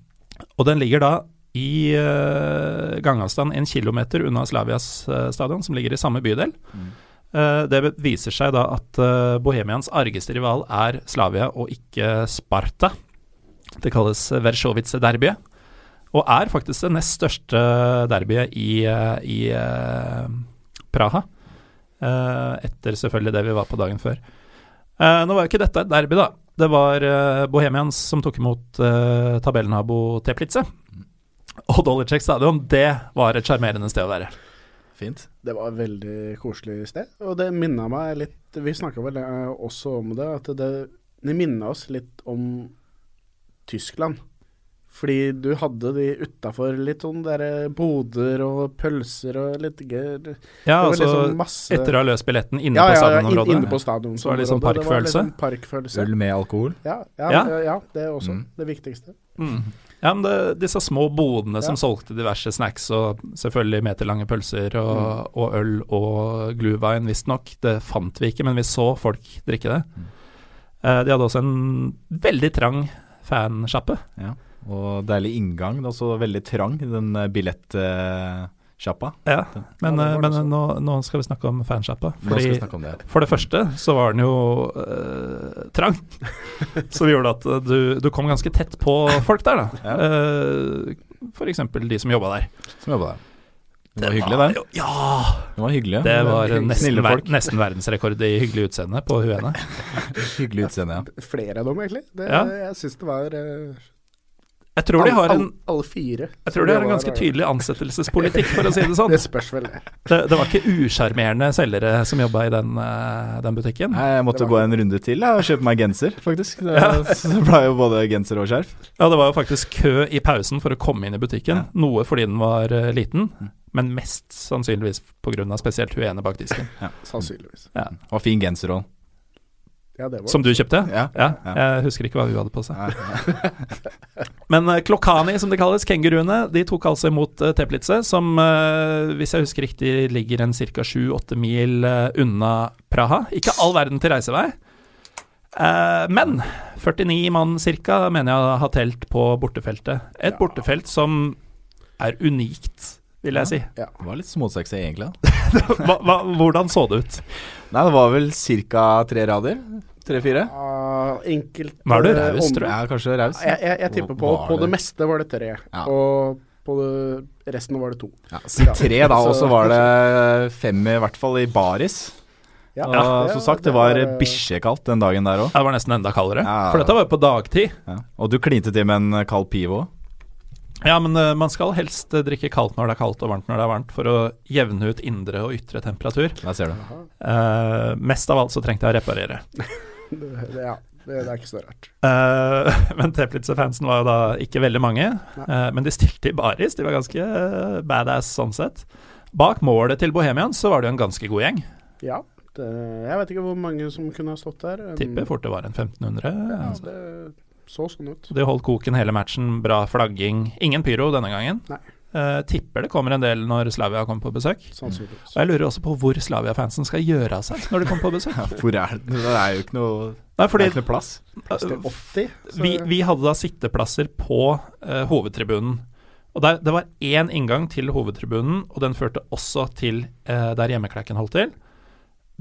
[SPEAKER 1] Og den ligger da i uh, gangavstand en kilometer unna Slavias uh, stadion, som ligger i samme bydel.
[SPEAKER 3] Mm.
[SPEAKER 1] Uh, det viser seg da at uh, Bohemians argeste rival er Slavia og ikke Sparta. Det kalles Versjovice-derbyet, Og er faktisk det nest største derbyet i, eh, i eh, Praha. Eh, etter selvfølgelig det vi var på dagen før. Eh, nå var jo ikke dette et derby, da. Det var eh, Bohemians som tok imot eh, tabellnabo Teplice. Og Dolicek stadion, det var et sjarmerende sted å være.
[SPEAKER 3] Fint.
[SPEAKER 2] Det var et veldig koselig sted, og det minna meg litt Vi snakka vel eh, også om det, at det, det minna oss litt om Tyskland. Fordi du hadde de utafor litt sånn derre boder og pølser og litt gøy.
[SPEAKER 1] Ja, altså
[SPEAKER 2] liksom masse-
[SPEAKER 1] etter å ha løst billetten inne
[SPEAKER 2] ja,
[SPEAKER 1] på
[SPEAKER 2] ja, ja, inne på stadion.
[SPEAKER 1] Så var det sånn parkfølelse?
[SPEAKER 2] parkfølelse.
[SPEAKER 3] Øl med alkohol.
[SPEAKER 2] Ja, ja,
[SPEAKER 1] Ja.
[SPEAKER 2] det er også
[SPEAKER 3] Mm.
[SPEAKER 2] det viktigste.
[SPEAKER 1] Mm. Ja, men det, disse små bodene som solgte diverse snacks og selvfølgelig meterlange pølser og,
[SPEAKER 2] Mm.
[SPEAKER 1] og øl og glühwein, visstnok. Det fant vi ikke, men vi så folk drikke det.
[SPEAKER 2] Mm.
[SPEAKER 1] Eh, de hadde også en veldig trang fansjappe.
[SPEAKER 3] Ja. Og deilig inngang. Det er også veldig trang, den eh, billettsjappa.
[SPEAKER 1] Ja, men,
[SPEAKER 2] Ja,
[SPEAKER 1] eh, men nå, nå skal vi snakke om fansjappa. Fordi
[SPEAKER 3] snakke om det.
[SPEAKER 1] for det første så var den jo eh, trang. så det gjorde at eh, du, du kom ganske tett på folk der, da.
[SPEAKER 3] Ja.
[SPEAKER 1] Uh, for eksempel de som jobba der.
[SPEAKER 3] Som jobba der. Det var hyggelig, det.
[SPEAKER 1] Ja!
[SPEAKER 3] Det var hyggelig.
[SPEAKER 1] Det var nesten, ver nesten verdensrekord i hyggelig utseende på huene.
[SPEAKER 3] Hyggelig utseende, ja.
[SPEAKER 2] Flere av dem, egentlig. Det,
[SPEAKER 1] Ja.
[SPEAKER 2] Jeg syns det var eh,
[SPEAKER 1] Jeg tror de har en,
[SPEAKER 2] alle, alle fire.
[SPEAKER 1] jeg tror de har en ganske tydelig ansettelsespolitikk, for å si det sånn.
[SPEAKER 2] Det spørs vel, det.
[SPEAKER 1] Det, var ikke usjarmerende selgere som jobba i den, eh, den butikken.
[SPEAKER 3] Nei, Jeg måtte gå en runde til ja, og kjøpe meg genser, faktisk. Det, så det ble jo både genser og skjerf.
[SPEAKER 1] Ja, det var jo faktisk kø i pausen for å komme inn i butikken.
[SPEAKER 3] Ja.
[SPEAKER 1] Noe fordi den var eh, liten, men mest sannsynligvis pga. spesielt hun ene bak disken.
[SPEAKER 2] Sannsynligvis.
[SPEAKER 1] Ja.
[SPEAKER 3] Og fin genser òg.
[SPEAKER 2] Ja, det var
[SPEAKER 1] Som du kjøpte?
[SPEAKER 3] Ja.
[SPEAKER 1] Ja,
[SPEAKER 3] Ja.
[SPEAKER 1] jeg husker ikke hva hun hadde på seg. Men uh, Klokkani, som de kalles, kenguruene, de tok altså imot uh, Teplice, som, eh, hvis jeg husker riktig, ligger en ca. 7-8 mil eh, unna Praha. Ikke all verden til reisevei. Eh, men 49 mann ca. mener jeg har telt på bortefeltet. Et
[SPEAKER 2] Ja.
[SPEAKER 1] bortefelt som er unikt, vil jeg si.
[SPEAKER 2] Ja.
[SPEAKER 3] Det var litt småsexy, egentlig.
[SPEAKER 1] Hva, hva, hvordan så det ut?
[SPEAKER 3] Nei, det var vel ca. tre rader. Tre-fire.
[SPEAKER 2] Uh, enkelt
[SPEAKER 1] Var du
[SPEAKER 2] eh,
[SPEAKER 1] raus, tror
[SPEAKER 3] Ja, kanskje raus.
[SPEAKER 2] Jeg, jeg, jeg tipper på På det
[SPEAKER 3] det-
[SPEAKER 2] meste var det tre,
[SPEAKER 3] Ja.
[SPEAKER 2] og på det, resten var det to.
[SPEAKER 3] Ja, så tre, da, og så var det fem i hvert fall i baris.
[SPEAKER 2] Ja,
[SPEAKER 3] og som sagt, det var
[SPEAKER 2] eh,
[SPEAKER 3] bikkjekaldt den dagen der òg.
[SPEAKER 1] Det var nesten enda kaldere.
[SPEAKER 3] Ja.
[SPEAKER 1] For dette var jo på dagtid.
[SPEAKER 3] Ja. Og du klinte til med en kald pivo.
[SPEAKER 1] Ja, men uh, man skal helst eh, drikke kaldt når det er kaldt og varmt når det er varmt, for å jevne ut indre og ytre temperatur.
[SPEAKER 3] Der ser du.
[SPEAKER 1] Uh, mest av alt så trengte jeg å reparere.
[SPEAKER 2] det, ja, det, det er ikke så rart.
[SPEAKER 1] Uh, men Teplitzer-fansen var jo da ikke veldig mange, eh, men de stilte i baris. De var ganske badass sånn sett. Bak målet til Bohemians så var det jo en ganske god gjeng.
[SPEAKER 2] Ja, det, jeg vet ikke hvor mange som kunne ha stått der. Um,
[SPEAKER 1] Tipper fort det var en 1500.
[SPEAKER 2] Ja,
[SPEAKER 1] altså.
[SPEAKER 2] det så sånn ut.
[SPEAKER 1] De holdt koken hele matchen, bra flagging. Ingen pyro denne gangen.
[SPEAKER 2] Nei.
[SPEAKER 1] Eh, tipper det kommer en del når Slavia kommer på besøk.
[SPEAKER 2] Sannsynligvis.
[SPEAKER 1] Og jeg lurer også på hvor Slavia-fansen skal gjøre av seg når de kommer på besøk.
[SPEAKER 3] Hvor er det? Det er jo ikke noe,
[SPEAKER 1] Nei,
[SPEAKER 3] det er ikke noe plass.
[SPEAKER 2] Plass til 80.
[SPEAKER 1] vi, vi hadde da sitteplasser på uh, hovedtribunen. Og der, Det var én inngang til hovedtribunen, og den førte også til uh, der hjemmeklekken holdt til.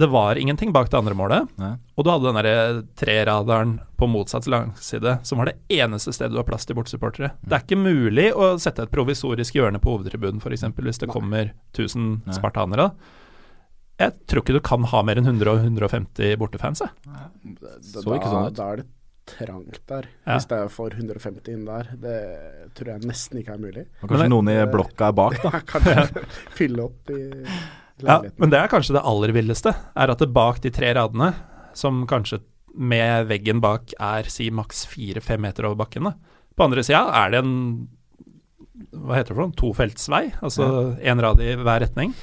[SPEAKER 1] Det var ingenting bak det andre målet,
[SPEAKER 3] Nei.
[SPEAKER 1] og du hadde den der treradaren på motsatt langside, som var det eneste stedet du har plass til bortsupportere. Det er ikke mulig å sette et provisorisk hjørne på hovedtribunen, f.eks. hvis det kommer 1000
[SPEAKER 3] Nei.
[SPEAKER 1] spartanere. Jeg tror ikke du kan ha mer enn 100 og 150 bortefans. jeg.
[SPEAKER 2] Da,
[SPEAKER 3] Så ikke sånn ut.
[SPEAKER 2] Da er det trangt der.
[SPEAKER 1] Ja.
[SPEAKER 2] Hvis det er for 150 inn der. Det tror jeg nesten ikke er mulig.
[SPEAKER 3] Og kanskje
[SPEAKER 1] Men
[SPEAKER 3] noen i blokka er bak, da.
[SPEAKER 2] Kanskje fylle opp i
[SPEAKER 1] Ja, men det er kanskje det aller villeste, er at det bak de tre radene, som kanskje med veggen bak er si maks fire-fem meter over bakken, da. på andre sida er det en hva heter det for noe, tofeltsvei, altså én rad i hver retning.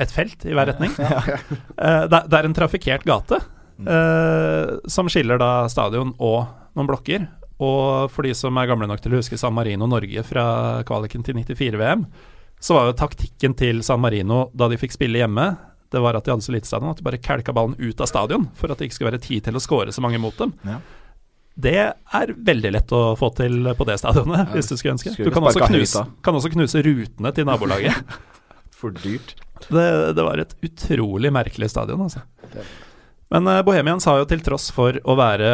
[SPEAKER 1] Et felt i hver retning. Ja, det, det er en trafikkert gate eh, som skiller da stadion og noen blokker. Og for de som er gamle nok til å huske San Marino Norge fra kvaliken til 94-VM, så var jo taktikken til San Marino da de fikk spille hjemme, det var at de hadde så lite stadion at de bare kelka ballen ut av stadion for at det ikke skulle være tid til å score så mange mot dem.
[SPEAKER 3] Ja.
[SPEAKER 1] Det er veldig lett å få til på det stadionet,
[SPEAKER 3] Ja,
[SPEAKER 1] hvis du skulle ønske. Du kan også, knuse, kan også knuse rutene til nabolaget.
[SPEAKER 3] For dyrt.
[SPEAKER 1] Det, det var et utrolig merkelig stadion, altså. Men eh, Bohemians har jo til tross for å være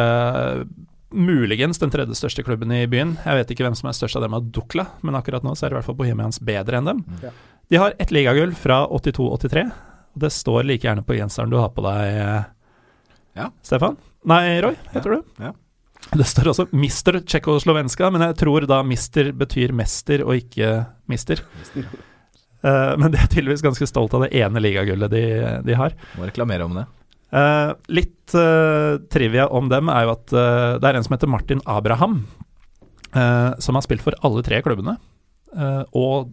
[SPEAKER 1] muligens den tredje største klubben i byen. Jeg vet ikke hvem som er størst av dem av Dukla, men akkurat nå så er det i hvert fall Bohemians bedre enn dem.
[SPEAKER 2] Ja.
[SPEAKER 1] De har ett ligagull fra 82-83, og det står like gjerne på genseren du har på deg, eh,
[SPEAKER 3] Ja.
[SPEAKER 1] Stefan. Nei, Roy, heter du?
[SPEAKER 3] Ja.
[SPEAKER 1] Det står også Mister Tsjekkoslovenska, men jeg tror da mister betyr mester og ikke mister. Eh, men de er tydeligvis ganske stolt av det ene ligagullet de, de har.
[SPEAKER 3] Må reklamere om det.
[SPEAKER 1] Eh, litt uh, trivia om dem er jo at uh, det er en som heter Martin Abraham, som har spilt for alle tre klubbene. og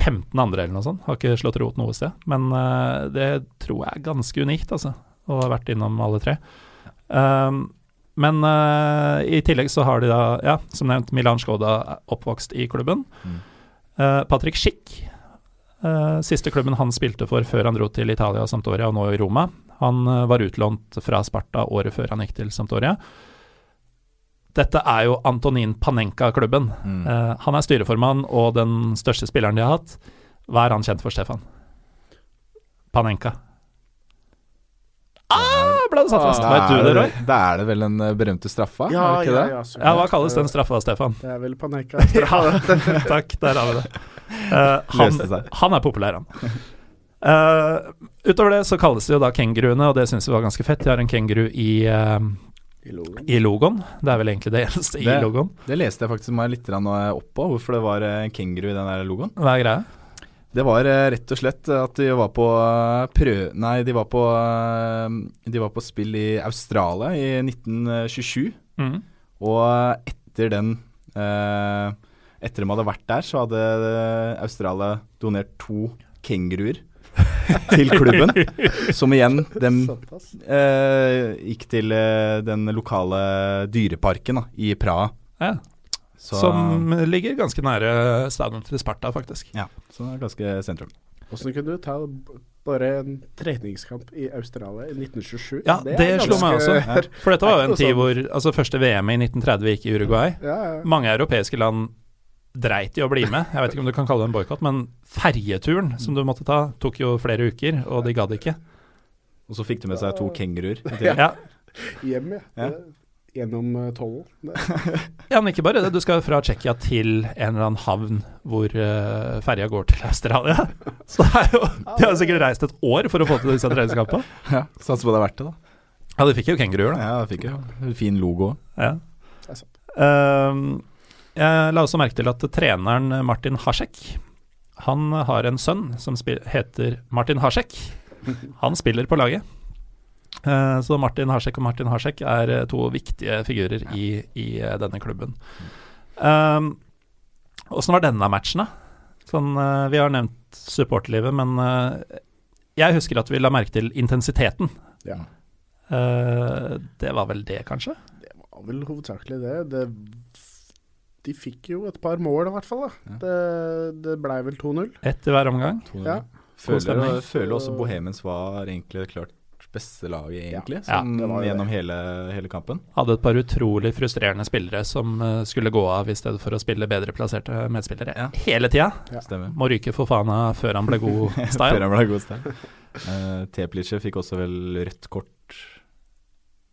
[SPEAKER 1] 15 andre eller noe sånt. Har ikke slått rot noe sted. Men det tror jeg er ganske unikt, altså. Å ha vært innom alle tre. Men i tillegg så har de da, ja, som nevnt, Milan Skoda oppvokst i klubben.
[SPEAKER 3] Mm.
[SPEAKER 1] Patrick Schick, siste klubben han spilte for før han dro til Italia og Sampdoria, og nå i Roma. Han eh, var utlånt fra Sparta året før han gikk til Sampdoria. Dette er jo Antonin Panenka-klubben.
[SPEAKER 3] Mm.
[SPEAKER 1] Uh, han er styreformann og den største spilleren de har hatt. Hva er han kjent for, Stefan? Panenka. Ah, ble det satt fast. Vet du det, Roy?
[SPEAKER 3] Da er det vel den eh, berømte straffa?
[SPEAKER 2] Ja, ja,
[SPEAKER 3] det?
[SPEAKER 2] ja,
[SPEAKER 1] Ja, hva kalles den straffa, Stefan?
[SPEAKER 2] Det er vel Panenka.
[SPEAKER 1] Ja, takk, der har vi det. Uh, han, han er populær, han. Eh, utover det så kalles det jo da kenguruene, og det syns vi var ganske fett. De har en kenguru i, uh,
[SPEAKER 2] I logoen.
[SPEAKER 1] i logoen. Det er vel egentlig det eneste i
[SPEAKER 3] Det-
[SPEAKER 1] logoen.
[SPEAKER 3] Det leste jeg faktisk meg litt opp på, hvorfor det var en kenguru i den der logoen.
[SPEAKER 1] Hva er greia?
[SPEAKER 3] Det var eh, rett og slett at de var på eh, prø... Nei, de var på eh, De var på spill i Australia i 1927.
[SPEAKER 1] Mm.
[SPEAKER 3] Og etter den eh, Etter de hadde vært der, så hadde eh, Australia donert to kenguruer til klubben. som igjen dem eh, gikk til eh, den lokale dyreparken da, i Praha.
[SPEAKER 1] Ja.
[SPEAKER 3] Så,
[SPEAKER 1] Som ligger ganske nære stadion til Sparta, faktisk.
[SPEAKER 3] Ja, så det er ganske sentrum.
[SPEAKER 2] Åssen kunne du ta bare en treningskamp i Australia i 1927?
[SPEAKER 1] Ja, det,
[SPEAKER 2] er
[SPEAKER 1] slo meg også.
[SPEAKER 2] ganske-
[SPEAKER 1] For dette var jo en tid hvor Altså, første VM i 1930 gikk i Uruguay.
[SPEAKER 2] Ja, ja.
[SPEAKER 1] Mange europeiske land dreit i å bli med. Jeg vet ikke om du kan kalle det en boikott, men ferjeturen som du måtte ta, tok jo flere uker, og de gadd ikke.
[SPEAKER 3] Og så fikk du med seg to kenguruer.
[SPEAKER 1] Ja,
[SPEAKER 2] Hjem, ja.
[SPEAKER 3] Ja.
[SPEAKER 2] Gjennom uh, tollen.
[SPEAKER 1] Ja men ikke bare det. Du skal fra Tsjekkia til en eller annen havn hvor uh, ferja går til Australia. Så det er jo De har sikkert reist et år for å få til disse treningskampene.
[SPEAKER 3] Ja, Satser på det er verdt det, da.
[SPEAKER 1] Ja, de fikk jo kenguruer, da.
[SPEAKER 3] Ja, de fikk jo fin logo.
[SPEAKER 1] Ja.
[SPEAKER 2] Det er sant.
[SPEAKER 1] Ehm, jeg la også merke til at treneren Martin Hasek Han har en sønn som heter Martin Hasek. Han spiller på laget. Eh, så Martin Hasek og Martin Hasek er eh, to viktige figurer i, i eh, denne klubben. Åssen var denne matchen, da? Sånn, eh, vi har nevnt supporterlivet, men eh, jeg husker at vi la merke til intensiteten.
[SPEAKER 2] Ja.
[SPEAKER 1] Uh, det var vel det, kanskje?
[SPEAKER 2] Det var vel hovedsakelig det. det. De fikk jo et par mål, i hvert fall. da. Det, det blei vel 2-0.
[SPEAKER 1] Ett i hver omgang.
[SPEAKER 2] Ja.
[SPEAKER 3] Føler, føler også Bohemens var egentlig klart beste laget, egentlig,
[SPEAKER 1] Ja,
[SPEAKER 3] Som,
[SPEAKER 2] det
[SPEAKER 3] gjennom hele, hele kampen.
[SPEAKER 1] Hadde et par utrolig frustrerende spillere som eh, skulle gå av i stedet for å spille bedre plasserte medspillere
[SPEAKER 3] Ja.
[SPEAKER 1] hele tida. Må ryke for Fana før han ble god
[SPEAKER 3] Før han ble god style. Uh, Teplice fikk også vel rødt kort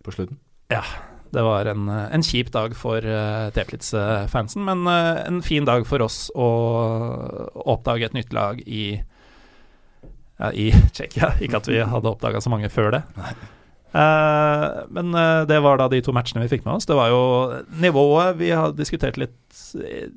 [SPEAKER 3] på slutten.
[SPEAKER 1] Det var en, eh, en kjip dag for uh, Teplitz-fansen, men uh, en fin dag for oss å oppdage et nytt lag i ja, i Tsjekkia. Ikke at vi hadde oppdaga så mange før det. Uh, men eh, det var da de to matchene vi fikk med oss. Det var jo nivået vi har diskutert litt eh,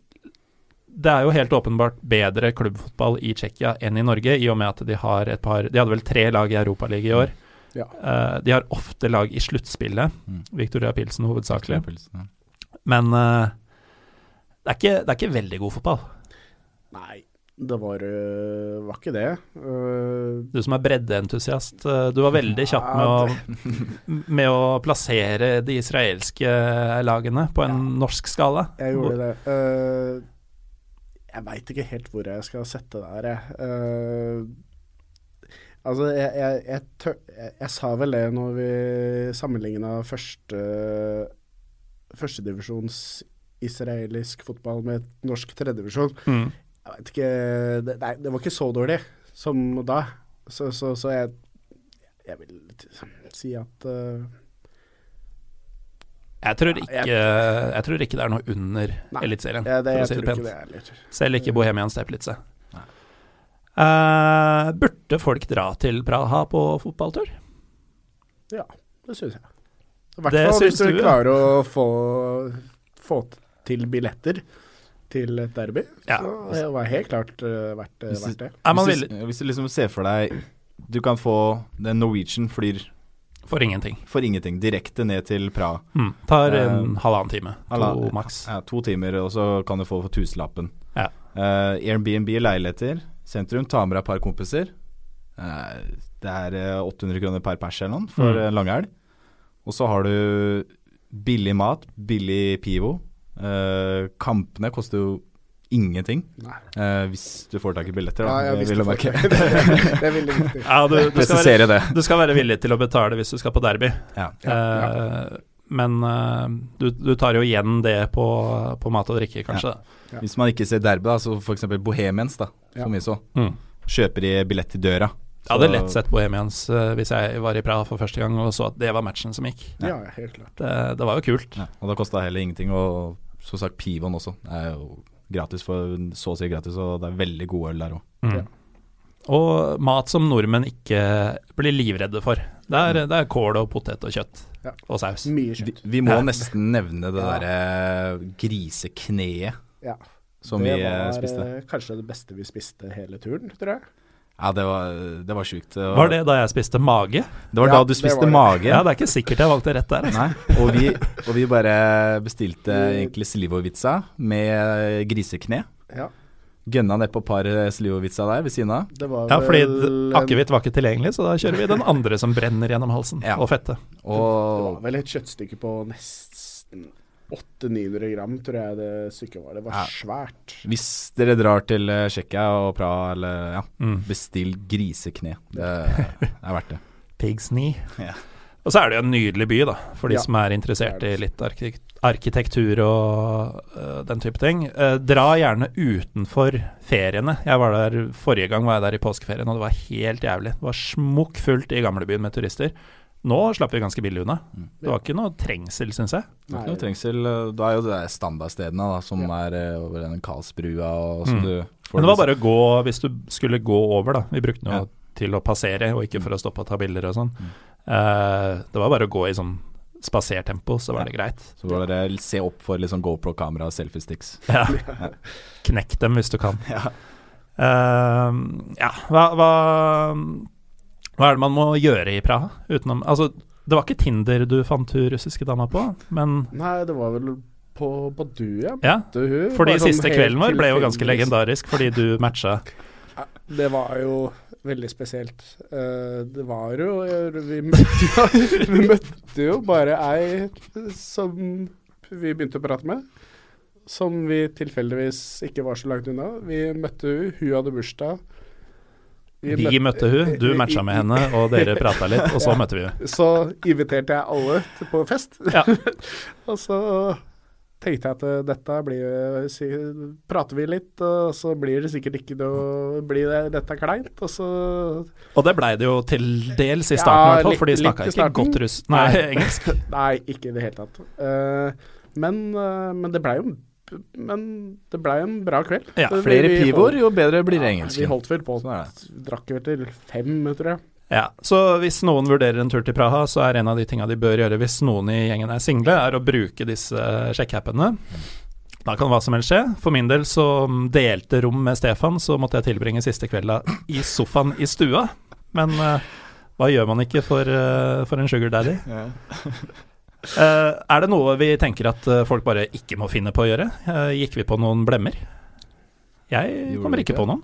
[SPEAKER 1] Det er jo helt åpenbart bedre klubbfotball i Tsjekkia enn i Norge, i og med at de har et par De hadde vel tre lag i Europaligaen i år.
[SPEAKER 2] Ja.
[SPEAKER 1] Uh, de har ofte lag i sluttspillet.
[SPEAKER 3] Mm.
[SPEAKER 1] Victoria Pilsen hovedsakelig.
[SPEAKER 3] Ja.
[SPEAKER 1] Men uh, det, er ikke, det er ikke veldig god fotball.
[SPEAKER 2] Nei, det var, uh, var ikke det.
[SPEAKER 1] Du som er breddeentusiast, du var veldig kjapp med å, med å plassere de israelske lagene på en norsk skala.
[SPEAKER 2] jeg gjorde det. Jeg veit ikke helt hvor jeg skal sette det her, jeg. Altså, jeg, jeg, jeg, tør, jeg, jeg sa vel det når vi sammenligna første førstedivisjons israelisk fotball med norsk tredjedivisjon.
[SPEAKER 1] Mm.
[SPEAKER 2] Jeg vet ikke det, Nei, det var ikke så dårlig som da. Så, så, så jeg Jeg vil si at uh,
[SPEAKER 1] Jeg tror ikke, jeg tror ikke det er noe under. Eliteserien, for å si det pent. Selv ikke Bohemian Steplitze. Eh, burde folk dra til Praha på fotballtur?
[SPEAKER 2] Ja, det syns jeg. I hvert
[SPEAKER 1] Det
[SPEAKER 2] fall hvis du
[SPEAKER 1] du,
[SPEAKER 2] klarer å få, få til billetter til et derby.
[SPEAKER 1] Ja.
[SPEAKER 2] Så det var helt klart uh, verdt,
[SPEAKER 3] Hvis
[SPEAKER 2] verdt det.
[SPEAKER 3] Hvis, du, hvis du liksom ser for deg Du kan få den Norwegian flyr
[SPEAKER 1] for ingenting?
[SPEAKER 3] for ingenting direkte ned til Praha.
[SPEAKER 1] Mm. Tar
[SPEAKER 3] en
[SPEAKER 1] en halvannen time.
[SPEAKER 3] halvannen-
[SPEAKER 1] To maks.
[SPEAKER 3] Ja, to timer, og så kan du få for tusenlappen.
[SPEAKER 1] Ja.
[SPEAKER 3] Uh, Airbnb leiligheter, sentrum, ta med deg et par kompiser. Eh, det er eh, 800 kroner per pers eller noe for
[SPEAKER 1] Mm.
[SPEAKER 3] en langhelg. Og så har du billig mat, billig pivo. Eh, kampene koster jo ingenting eh, hvis du får tak i billetter. Da,
[SPEAKER 2] Ja, ja,
[SPEAKER 3] vil
[SPEAKER 2] du
[SPEAKER 3] merke.
[SPEAKER 2] det. det er veldig viktig.
[SPEAKER 1] Ja, du, du, skal være, du skal være villig til å betale hvis du skal på derby.
[SPEAKER 3] Ja.
[SPEAKER 1] Eh, men eh, du, du tar jo igjen det på, på mat og drikke, kanskje.
[SPEAKER 2] Ja.
[SPEAKER 3] Hvis man ikke ser derby, da, så f.eks. Bohemians, da,
[SPEAKER 2] Ja.
[SPEAKER 3] som vi så,
[SPEAKER 1] Mm.
[SPEAKER 3] kjøper de billett til døra.
[SPEAKER 1] Jeg hadde lett sett Bohemians uh, hvis jeg var i Praha for første gang og så at det var matchen som gikk.
[SPEAKER 2] Ja, helt klart.
[SPEAKER 1] Det, det var jo kult.
[SPEAKER 3] Ja, og det kosta heller ingenting. Og som sagt, Pivon også. Det er jo gratis for så å si gratis, og det er veldig god øl der òg.
[SPEAKER 1] Mm.
[SPEAKER 2] Ja.
[SPEAKER 1] Og mat som nordmenn ikke blir livredde for. Det er, det er kål og potet og kjøtt
[SPEAKER 2] Ja.
[SPEAKER 1] og saus.
[SPEAKER 2] Mye kjøtt.
[SPEAKER 3] vi må
[SPEAKER 1] Ja.
[SPEAKER 3] nesten nevne det
[SPEAKER 2] Ja.
[SPEAKER 3] derre grisekneet
[SPEAKER 2] Ja.
[SPEAKER 3] som
[SPEAKER 2] det
[SPEAKER 3] vi eh,
[SPEAKER 2] var
[SPEAKER 3] spiste.
[SPEAKER 2] eh, kanskje det beste vi spiste hele turen, tror jeg.
[SPEAKER 3] Ja, det var, det var sjukt. Det
[SPEAKER 1] Var det da jeg spiste mage?
[SPEAKER 3] det var
[SPEAKER 2] Ja,
[SPEAKER 3] da du spiste
[SPEAKER 2] var det.
[SPEAKER 3] mage?
[SPEAKER 1] Ja, det er ikke sikkert jeg valgte rett der. Altså.
[SPEAKER 3] Nei, og vi, og vi bare bestilte egentlig slivovitsa med grisekne.
[SPEAKER 2] Ja.
[SPEAKER 3] Gønna nedpå par slivovitsa der ved siden av.
[SPEAKER 2] Det var
[SPEAKER 1] Ja, fordi akevitt var ikke tilgjengelig, så da kjører vi den andre som brenner gjennom halsen,
[SPEAKER 3] Ja.
[SPEAKER 1] og fettet.
[SPEAKER 2] Det var vel et kjøttstykke på nesten 800-900 gram, tror jeg det stykket var. Det var
[SPEAKER 3] Ja.
[SPEAKER 2] svært.
[SPEAKER 3] hvis dere drar til eh, Tsjekkia og Praha, eller ja,
[SPEAKER 1] Mm.
[SPEAKER 3] bestill grisekne. Det er verdt det.
[SPEAKER 1] Pigs knee.
[SPEAKER 3] Ja.
[SPEAKER 1] Og så er det jo en nydelig by, da, for de
[SPEAKER 2] Ja,
[SPEAKER 1] som er interessert
[SPEAKER 2] det er
[SPEAKER 1] i litt arki arkitektur og uh, den type ting. Uh, dra gjerne utenfor feriene. Jeg var der Forrige gang var jeg der i påskeferien, og det var helt jævlig. Det var smukkfullt i gamlebyen med turister. Nå slapp vi ganske billig unna.
[SPEAKER 3] Mm.
[SPEAKER 1] Det var ikke noe trengsel, syns jeg.
[SPEAKER 3] Det er ikke noe trengsel. Da er jo det der standardstedene da, som
[SPEAKER 2] Ja.
[SPEAKER 3] er eh, over den Karlsbrua og så
[SPEAKER 1] Mm.
[SPEAKER 3] du får
[SPEAKER 1] Men det var bare å gå hvis du skulle gå over, da. Vi brukte den jo
[SPEAKER 3] Ja.
[SPEAKER 1] til å passere, og ikke for å stoppe og ta bilder og sånn.
[SPEAKER 3] Mm.
[SPEAKER 1] Eh, det var bare å gå i sånn spasertempo, så var det greit.
[SPEAKER 3] Så bare det se opp for liksom GoPro-kamera og selfiesticks.
[SPEAKER 1] Ja. Knekk dem hvis du kan.
[SPEAKER 3] Ja.
[SPEAKER 1] uh, ja, hva, hva Hva er det man må gjøre i Praha? Utenom Altså, det var ikke Tinder du fant hun russiske dama på, men
[SPEAKER 2] Nei, det var vel på Badu, ja.
[SPEAKER 1] ja. Fordi
[SPEAKER 2] sånn
[SPEAKER 1] siste kvelden vår ble jo ganske legendarisk, fordi du matcha
[SPEAKER 2] Det var jo veldig spesielt. Eh, det var jo Vi møtte jo, vi møtte jo bare ei som vi begynte å prate med. Som vi tilfeldigvis ikke var så langt unna. Vi møtte hun, hun hadde bursdag.
[SPEAKER 1] Vi møtte hun, du matcha med henne, og dere prata litt, og så
[SPEAKER 2] Ja.
[SPEAKER 1] møtte vi henne.
[SPEAKER 2] Så inviterte jeg alle på fest.
[SPEAKER 1] Ja.
[SPEAKER 2] og så tenkte jeg at eh, dette blir Prater vi litt, og så blir det sikkert ikke noe Blir det, dette kleint? Og så
[SPEAKER 1] Og det blei det jo til dels i starten, i
[SPEAKER 2] Ja,
[SPEAKER 1] hvert fall, for de snakka ikke godt russ... Nei,
[SPEAKER 2] Nei.
[SPEAKER 1] engelsk.
[SPEAKER 2] Nei, ikke i det hele tatt. Uh, men, uh, men det blei jo Men det blei en bra kveld.
[SPEAKER 1] Ja,
[SPEAKER 3] Flere pivoer, jo bedre blir det
[SPEAKER 2] Ja,
[SPEAKER 3] engelsk.
[SPEAKER 2] vi holdt vel på.
[SPEAKER 3] Sånn.
[SPEAKER 2] Drakk vel til fem, tror jeg.
[SPEAKER 1] Ja, så hvis noen vurderer en tur til Praha, så er en av de tinga de bør gjøre hvis noen i gjengen er single, er å bruke disse sjekkeappene. Da kan hva som helst skje. For min del så delte rom med Stefan, så måtte jeg tilbringe siste kvelda i sofaen i stua. Men uh, hva gjør man ikke for, uh, for en sugar daddy? Uh, er det noe vi tenker at eh, folk bare ikke må finne på å gjøre? Eh, gikk vi på noen blemmer? Jeg
[SPEAKER 3] Gjorde
[SPEAKER 1] kommer ikke
[SPEAKER 3] ikke
[SPEAKER 1] på noen.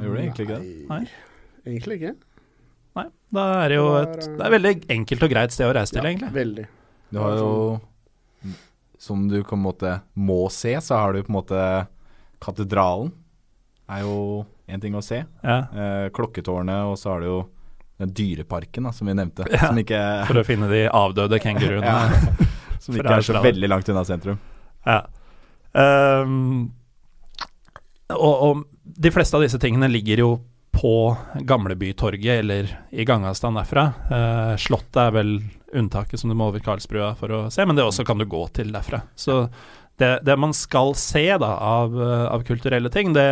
[SPEAKER 3] Gjorde egentlig ikke det.
[SPEAKER 1] Nei.
[SPEAKER 2] Egentlig ikke.
[SPEAKER 1] Nei, da er det jo et Det er veldig enkelt og greit sted å reise til,
[SPEAKER 2] Ja,
[SPEAKER 1] egentlig.
[SPEAKER 2] Veldig.
[SPEAKER 3] Du har jo Som du på en måte må se, så har du på en måte Katedralen. Er jo én ting å se.
[SPEAKER 1] Ja,
[SPEAKER 3] Eh, klokketårnet, og så har du jo den dyreparken da, som vi nevnte.
[SPEAKER 1] Ja.
[SPEAKER 3] Som ikke,
[SPEAKER 1] For å finne de avdøde kenguruene.
[SPEAKER 3] ja, som ikke er så veldig langt unna sentrum.
[SPEAKER 1] Ja. Um, og, og de fleste av disse tingene ligger jo på Gamlebytorget eller i gangavstand derfra. Eh, Slottet er vel unntaket som du må over Karlsbrua for å se, men det også kan du gå til derfra. Så det, det man skal se da av, eh, av kulturelle ting, det,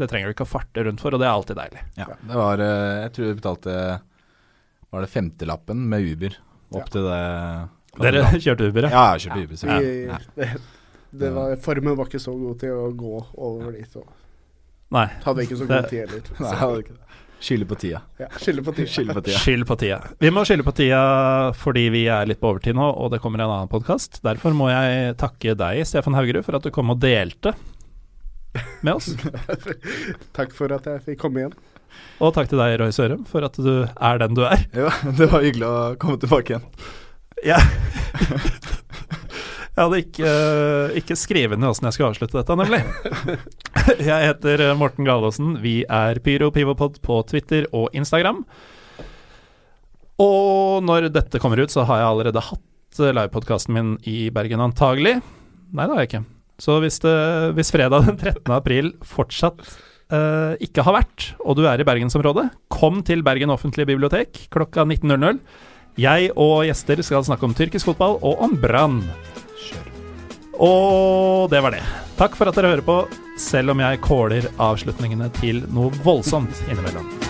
[SPEAKER 1] det trenger du ikke å farte rundt for, og det er alltid deilig.
[SPEAKER 3] Ja, det var eh, Jeg tror vi betalte Var det femtelappen med Uber opp
[SPEAKER 2] Ja.
[SPEAKER 3] til det
[SPEAKER 1] Dere kjørte Uber, ja?
[SPEAKER 3] Ja, jeg kjørte Uber. så-
[SPEAKER 2] Vi,
[SPEAKER 3] Ja.
[SPEAKER 2] det, det var, formen var ikke så god til å gå over dit. Og
[SPEAKER 1] Nei.
[SPEAKER 2] hadde ikke så god tid heller.
[SPEAKER 3] Nei, hadde ikke det. Skylder på tida.
[SPEAKER 2] Ja, skylde på
[SPEAKER 3] på tida.
[SPEAKER 1] Skyld på tida. Vi må skylde på tida fordi vi er litt på overtid nå, og det kommer en annen podkast. Derfor må jeg takke deg, Stefan Haugerud, for at du kom og delte med oss.
[SPEAKER 2] Takk for at jeg fikk komme igjen.
[SPEAKER 1] Og takk til deg, Roy Sørum, for at du er den du er.
[SPEAKER 3] Ja, det var hyggelig å komme tilbake igjen.
[SPEAKER 1] Ja. Jeg hadde ikke, ikke skrevet ned åssen jeg skulle avslutte dette, nemlig. Jeg heter Morten Galaasen. Vi er Pyro Pivopod på Twitter og Instagram. Og når dette kommer ut, så har jeg allerede hatt livepodkasten min i Bergen, antagelig. Nei, det har jeg ikke. Så hvis, det, hvis fredag den 13. april fortsatt eh, ikke har vært, og du er i bergensområdet, kom til Bergen offentlige bibliotek klokka 19.00. Jeg og gjester skal snakke om tyrkisk fotball og om Brann. Og det var det. Takk for at dere hører på, selv om jeg kåler avslutningene til noe voldsomt innimellom.